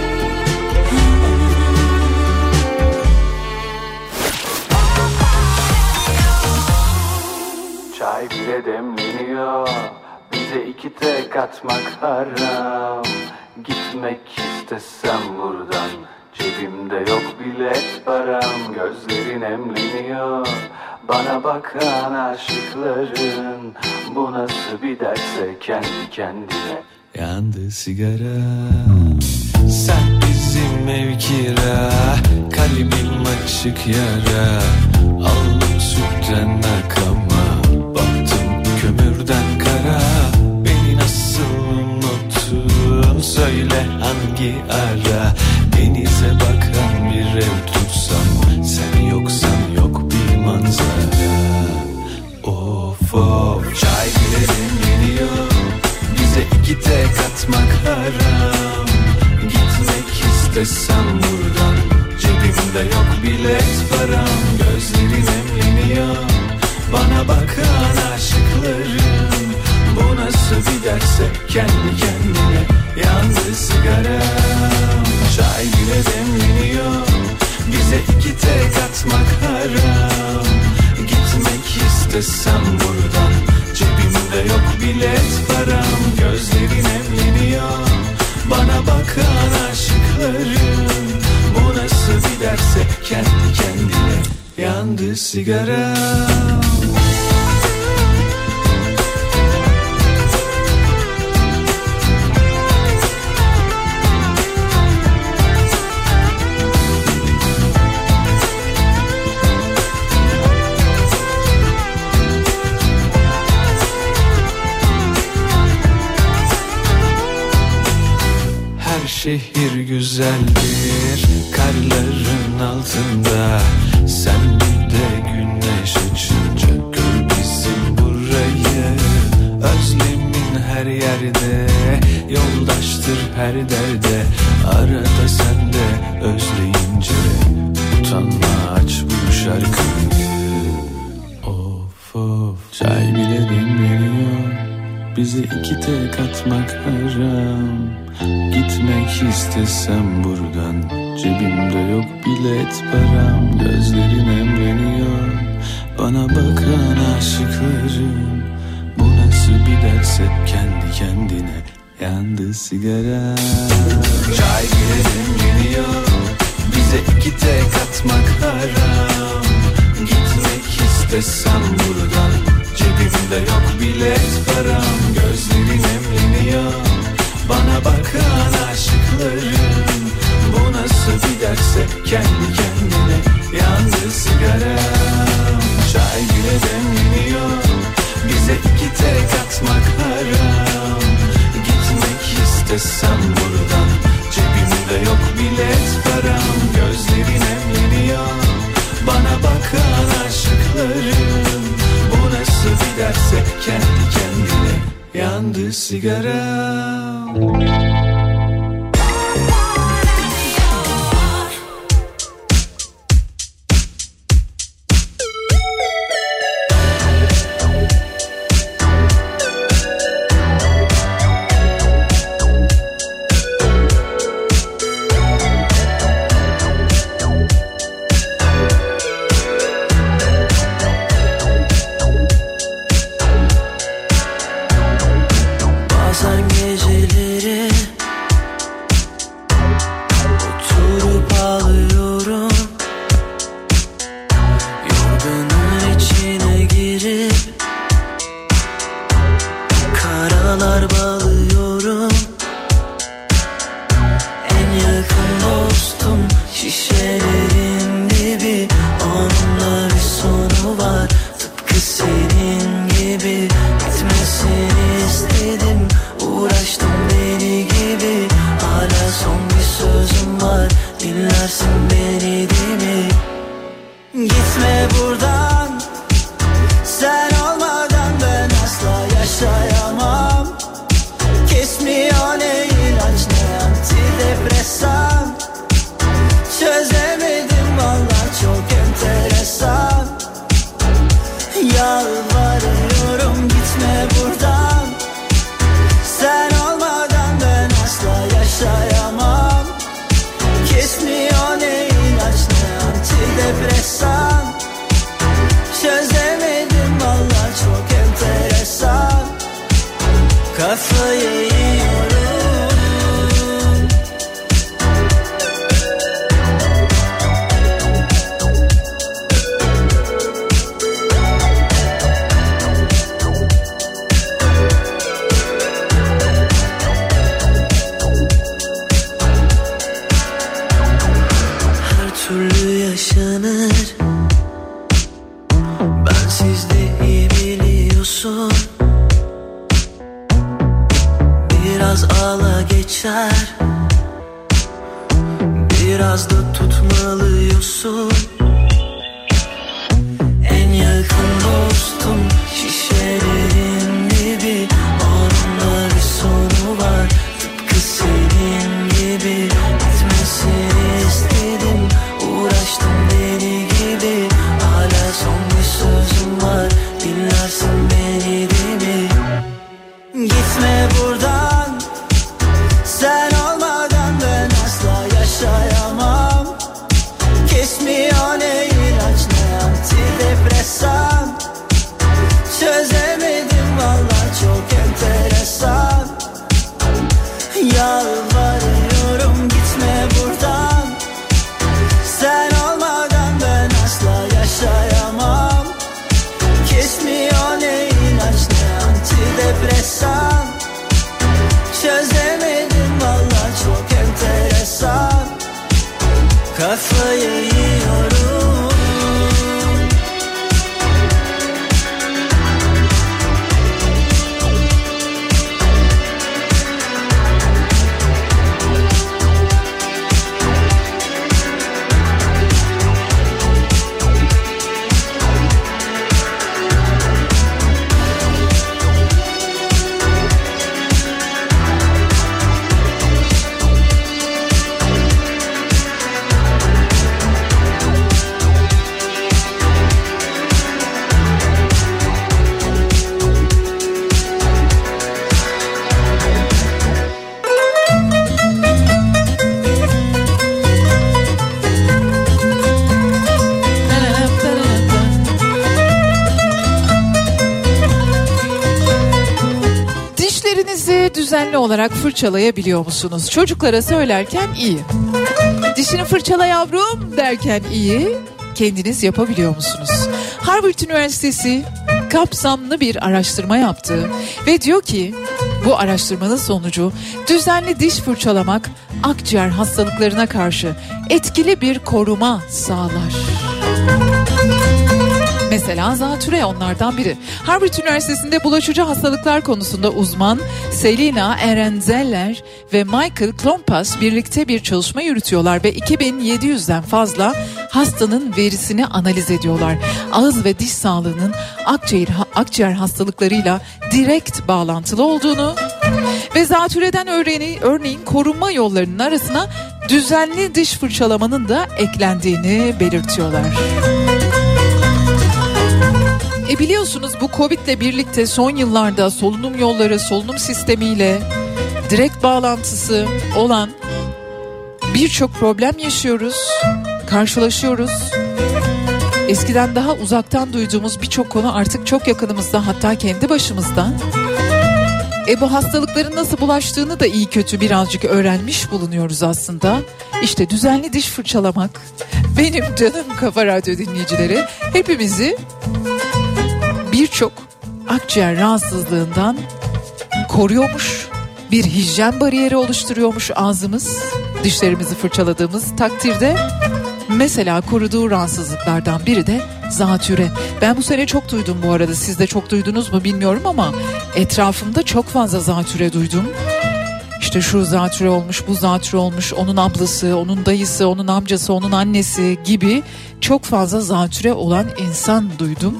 Çay bile demleniyor Bize iki tek atmak haram. Gitmek istesem buradan Cebimde yok bilet param. Gözlerin emleniyor. Bana bakan aşıkların Bu nasıl bir derse kendi kendine. Yandı sigara. Sen bizim ev kira Kalbim açık yara. Aldım sütten akama hangi ara Denize bakan bir ev tutsam Sen yoksan yok bir manzara. Of of. Çay bile demleniyor Bize iki tek atmak haram. Gitmek istesem buradan Cebimde yok bilet param. Gözlerin emleniyor Bana bakan aşıkların Bu nasıl bir derse kendi kendine sigaram. Çay bile demleniyor Bize iki tek atmak haram. Gitmek istesem buradan. Cebimde yok bilet param. Gözlerin emleniyor Bana bakan aşıkların Bu nasıl bir derse kendi kendine Yandı sigaram güzel. sigara. Çay girelim geliyor Bize iki tek atmak haram. Gitmek istesem buradan Cebimde yok bilet param. Gözlerin emleniyor Bana bakan aşıkların Bu nasıl bir derse kendi kendine Yandı sigara Çay bile demleniyor Bize iki tek atmak haram istesem buradan Cebimde yok bilet param Gözlerin emleniyor Bana bakan aşıklarım Bu nasıl bir derse kendi kendine Yandı sigara musun? Biraz ağla geçer. Biraz da tutmalıyorsun. En yakın dostum şişerim olarak fırçalayabiliyor musunuz? Çocuklara söylerken iyi. Dişini fırçala yavrum derken iyi. Kendiniz yapabiliyor musunuz? Harvard Üniversitesi kapsamlı bir araştırma yaptı ve diyor ki bu araştırmanın sonucu düzenli diş fırçalamak akciğer hastalıklarına karşı etkili bir koruma sağlar. Mesela zatüre onlardan biri. Harvard Üniversitesi'nde bulaşıcı hastalıklar konusunda uzman Selina Erenzeller ve Michael Klompas birlikte bir çalışma yürütüyorlar ve 2700'den fazla hastanın verisini analiz ediyorlar. Ağız ve diş sağlığının akciğer, akciğer hastalıklarıyla direkt bağlantılı olduğunu ve zatürreden örneğin, örneğin korunma yollarının arasına düzenli diş fırçalamanın da eklendiğini belirtiyorlar. E biliyorsunuz bu Covid ile birlikte son yıllarda solunum yolları, solunum sistemiyle direkt bağlantısı olan birçok problem yaşıyoruz, karşılaşıyoruz. Eskiden daha uzaktan duyduğumuz birçok konu artık çok yakınımızda hatta kendi başımızda. E bu hastalıkların nasıl bulaştığını da iyi kötü birazcık öğrenmiş bulunuyoruz aslında. İşte düzenli diş fırçalamak benim canım kafa radyo dinleyicileri hepimizi birçok akciğer rahatsızlığından koruyormuş. Bir hijyen bariyeri oluşturuyormuş ağzımız. Dişlerimizi fırçaladığımız takdirde Mesela koruduğu rahatsızlıklardan biri de zatüre. Ben bu sene çok duydum bu arada. Siz de çok duydunuz mu bilmiyorum ama etrafımda çok fazla zatüre duydum. İşte şu zatüre olmuş, bu zatüre olmuş, onun ablası, onun dayısı, onun amcası, onun annesi gibi çok fazla zatüre olan insan duydum.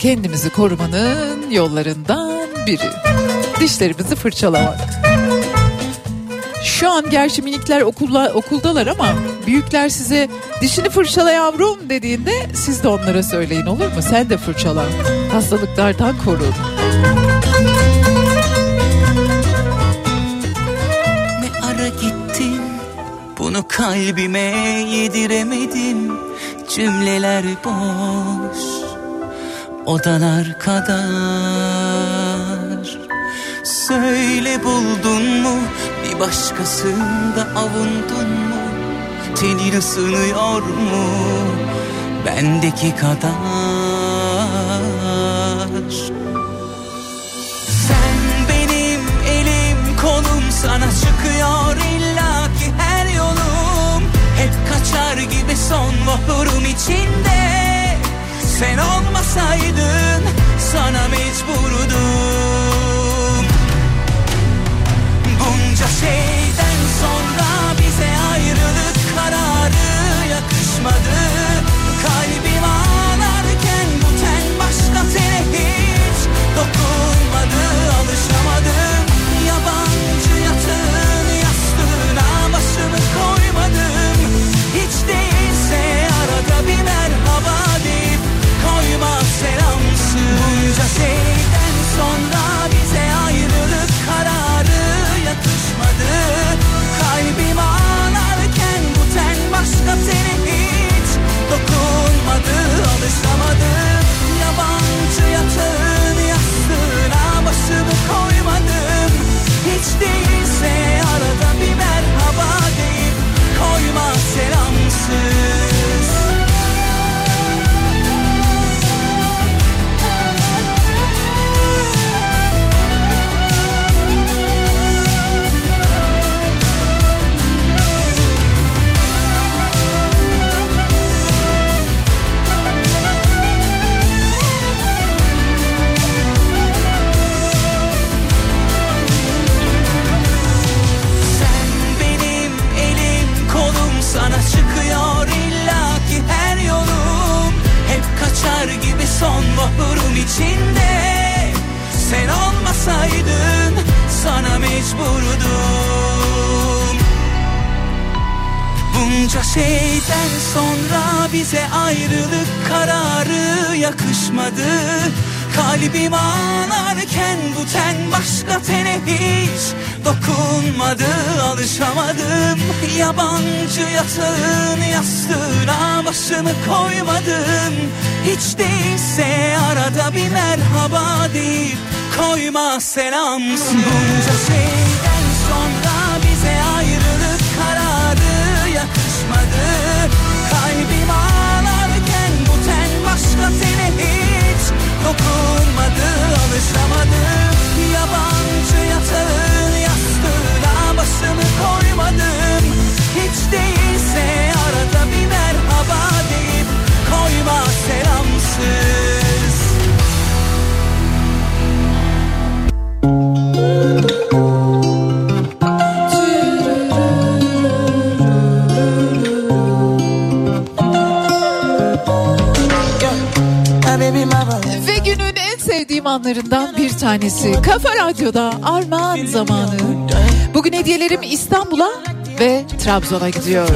Kendimizi korumanın yollarından biri. Dişlerimizi fırçalamak. Şu an gerçi minikler okulla, okuldalar ama büyükler size dişini fırçala yavrum dediğinde siz de onlara söyleyin olur mu? Sen de fırçala. Hastalıklardan korun. Ne ara gittin bunu kalbime yediremedim Cümleler boş odalar kadar. Söyle buldun mu? Bir başkasında avundun mu? Tenin ısınıyor mu? Bendeki kadar. Sen benim elim kolum sana çıkıyor illaki her yolum. Hep kaçar gibi son vahurum içinde Sen olmasaydın sana mecburdum. Bunca şeyden tanesi. Kafa Radyo'da Armağan zamanı. Bugün hediyelerim İstanbul'a ve Trabzon'a gidiyor.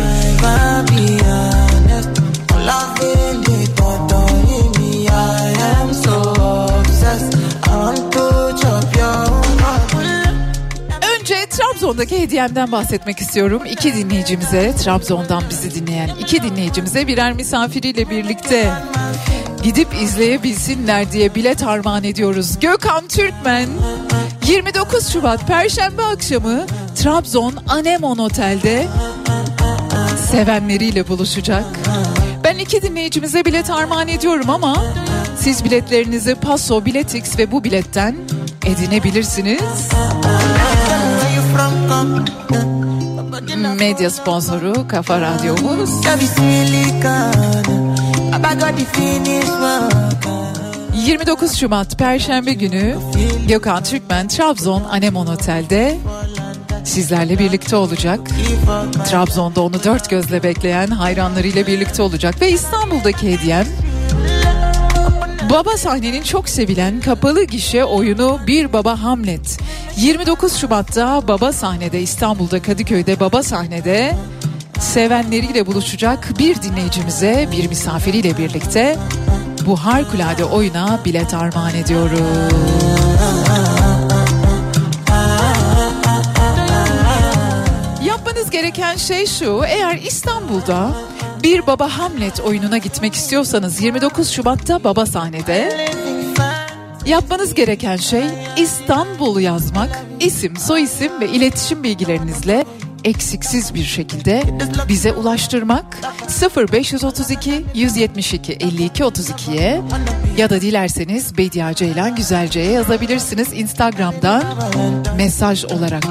Önce Trabzon'daki hediyemden bahsetmek istiyorum. İki dinleyicimize, Trabzon'dan bizi dinleyen iki dinleyicimize birer misafiriyle birlikte gidip izleyebilsinler diye bilet armağan ediyoruz. Gökhan Türkmen 29 Şubat Perşembe akşamı Trabzon Anemon Otel'de sevenleriyle buluşacak. Ben iki dinleyicimize bilet armağan ediyorum ama siz biletlerinizi Paso, Biletix ve bu biletten edinebilirsiniz. Medya sponsoru Kafa Radyomuz. 29 Şubat Perşembe günü Gökhan Türkmen Trabzon Anemon Otel'de sizlerle birlikte olacak. Trabzon'da onu dört gözle bekleyen hayranlarıyla birlikte olacak ve İstanbul'daki hediyem Baba sahnenin çok sevilen kapalı gişe oyunu Bir Baba Hamlet. 29 Şubat'ta Baba sahnede İstanbul'da Kadıköy'de Baba sahnede sevenleriyle buluşacak bir dinleyicimize bir misafiriyle birlikte bu harikulade oyuna bilet armağan ediyoruz. Yapmanız gereken şey şu eğer İstanbul'da bir Baba Hamlet oyununa gitmek istiyorsanız 29 Şubat'ta Baba sahnede Yapmanız gereken şey İstanbul yazmak, isim, soyisim ve iletişim bilgilerinizle eksiksiz bir şekilde bize ulaştırmak 0532 172 52 32'ye ya da dilerseniz Bediye Ceylan Güzelce'ye yazabilirsiniz Instagram'dan mesaj olarak.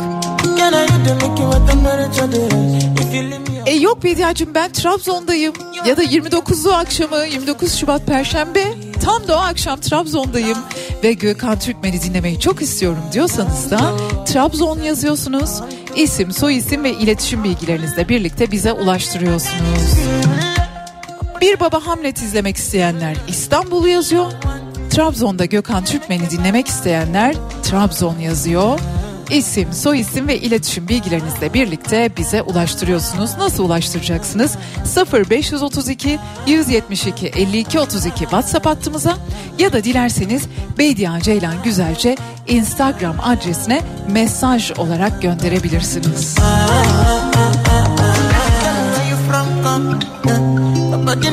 E yok Bediacığım ben Trabzon'dayım ya da 29'u akşamı 29 Şubat Perşembe tam da o akşam Trabzon'dayım ve Gökhan Türkmen'i dinlemeyi çok istiyorum diyorsanız da Trabzon yazıyorsunuz. İsim, soyisim ve iletişim bilgilerinizle birlikte bize ulaştırıyorsunuz. Bir Baba Hamlet izlemek isteyenler İstanbul'u yazıyor. Trabzon'da Gökhan Türkmen'i dinlemek isteyenler Trabzon yazıyor. İsim, soy isim ve iletişim bilgilerinizle birlikte bize ulaştırıyorsunuz. Nasıl ulaştıracaksınız? 0532 172 52 32 WhatsApp hattımıza ya da dilerseniz Beydiya Ceylan Güzelce Instagram adresine mesaj olarak gönderebilirsiniz. But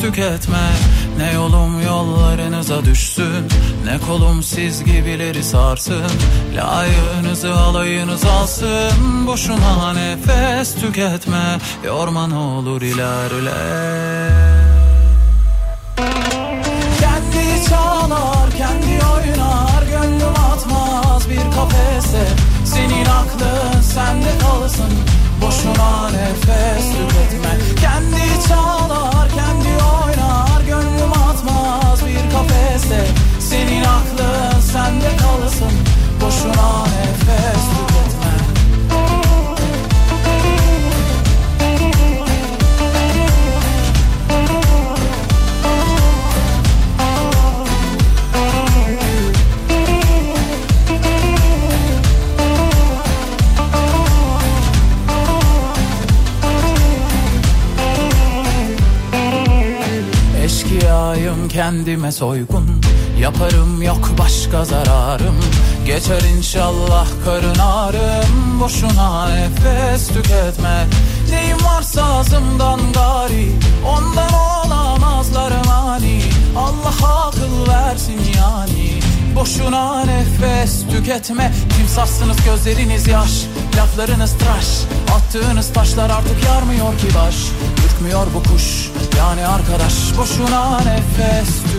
tüketme. Ne yolum yollarınıza düşsün Ne kolum siz gibileri sarsın. Layığınızı alayınız alsın Boşuna nefes tüketme. Yorma ne olur ilerle kendi çalar, kendi oynar Gönlüm atmaz bir kafese. Senin aklın sende kalsın Boşuna nefes kalsın Boşuna nefes tüketme. Eşkıyayım kendime soygun Yaparım yok başka zararım. Geçer inşallah karın ağrım. Boşuna nefes tüketme. Neyim varsa ağzımdan gari. Ondan olamazlar mani Allah akıl versin yani. Boşuna nefes tüketme. Timsahsınız gözleriniz yaş? Laflarınız tıraş. Attığınız taşlar artık yarmıyor ki baş. Ürkmüyor bu kuş. Yani arkadaş Boşuna nefes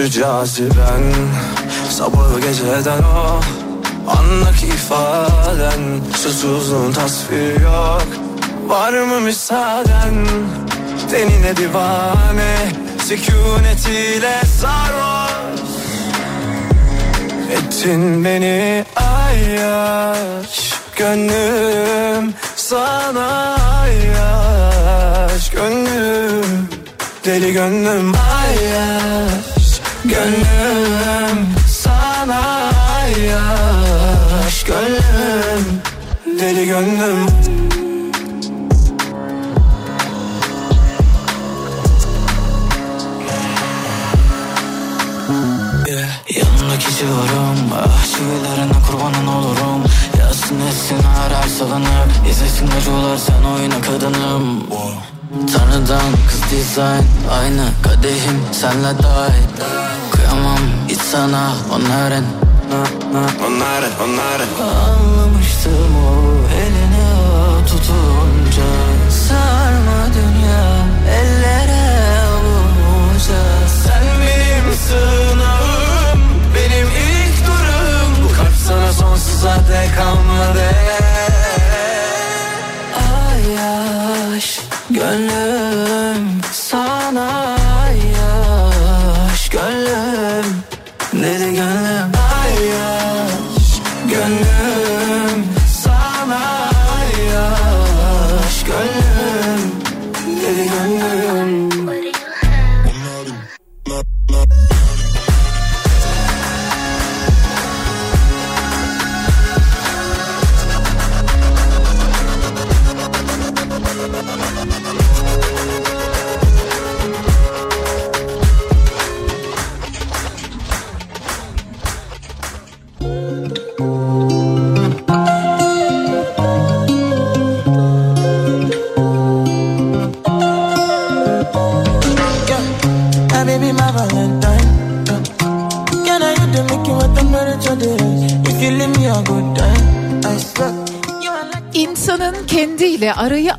Yokmuş caziben Sabahı geceden o Andaki ifaden. Susuzluğun tasviri yok Var mı müsaaden? Denine divane Sükunetiyle sarhoş Ettin beni ayyaş. Gönlüm sana ayyaş. Gönlüm deli gönlüm ayyaş Gönlüm sana ayyaş Gönlüm deli gönlüm. Yeah. Yanımda geçiyorum Ah çivilerine kurbanın olurum. Yazsın etsin her salınıp İzlesin acılar sen oyna kadınım. Tanrıdan kız dizayn Aynı kadehim senle dahil Kıyamam hiç sana onların. Onların onların. Anlamıştım o elini o tutunca. Sarma dünya ellere avuca Sen benim sığınağım Benim ilk durum. Bu kalp sana sonsuza dek kalmadı. Ayaş gönlüm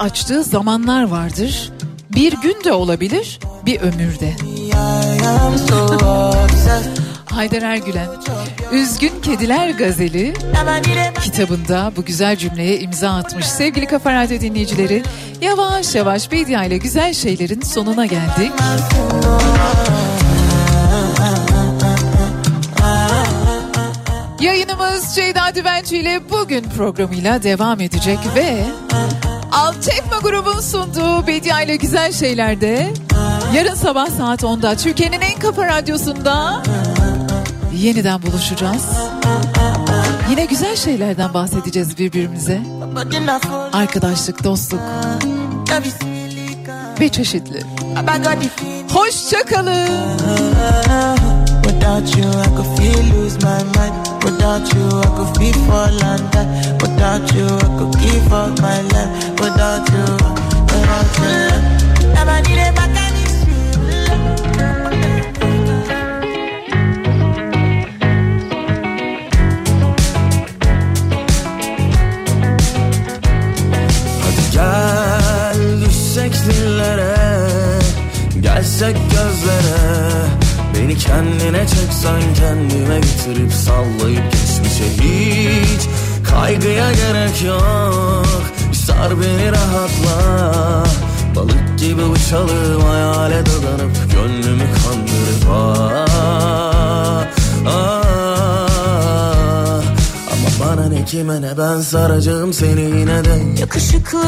açtığı zamanlar vardır. Bir gün de olabilir, bir ömürde. Haydar Ergülen, Üzgün Kediler Gazeli kitabında bu güzel cümleye imza atmış. Sevgili Kafa Radyo dinleyicileri, yavaş yavaş Bedia ile güzel şeylerin sonuna geldik. Yayınımız Ceyda Düvenci ile bugün programıyla devam edecek ve Alçekma grubun sunduğu Bedia ile güzel şeylerde yarın sabah saat 10'da Türkiye'nin en kafa radyosunda yeniden buluşacağız. Yine güzel şeylerden bahsedeceğiz birbirimize. Arkadaşlık, dostluk ve çeşitli. Hoşçakalın. Without you, I could feel lose my mind. Without you, I could feel fall and die. Without you, I could give up my life. Without you, without you. Kendine çeksen kendime getirip sallayıp geçmişe hiç Kaygıya gerek yok. Bir sar beni rahatla. Balık gibi uçalım hayale dadanıp Gönlümü kandırıp ah, ah. Ama bana ne kime ne ben saracağım seni yine de. Yakışıklı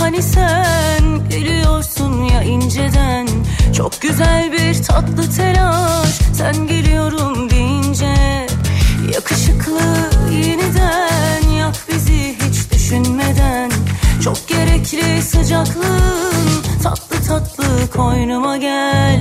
hani sen gülüyorsun ya inceden. Çok güzel bir tatlı telaş sen geliyorum deyince Yakışıklı yeniden yak bizi hiç düşünmeden. Çok gerekli sıcaklığın tatlı tatlı koynuma gel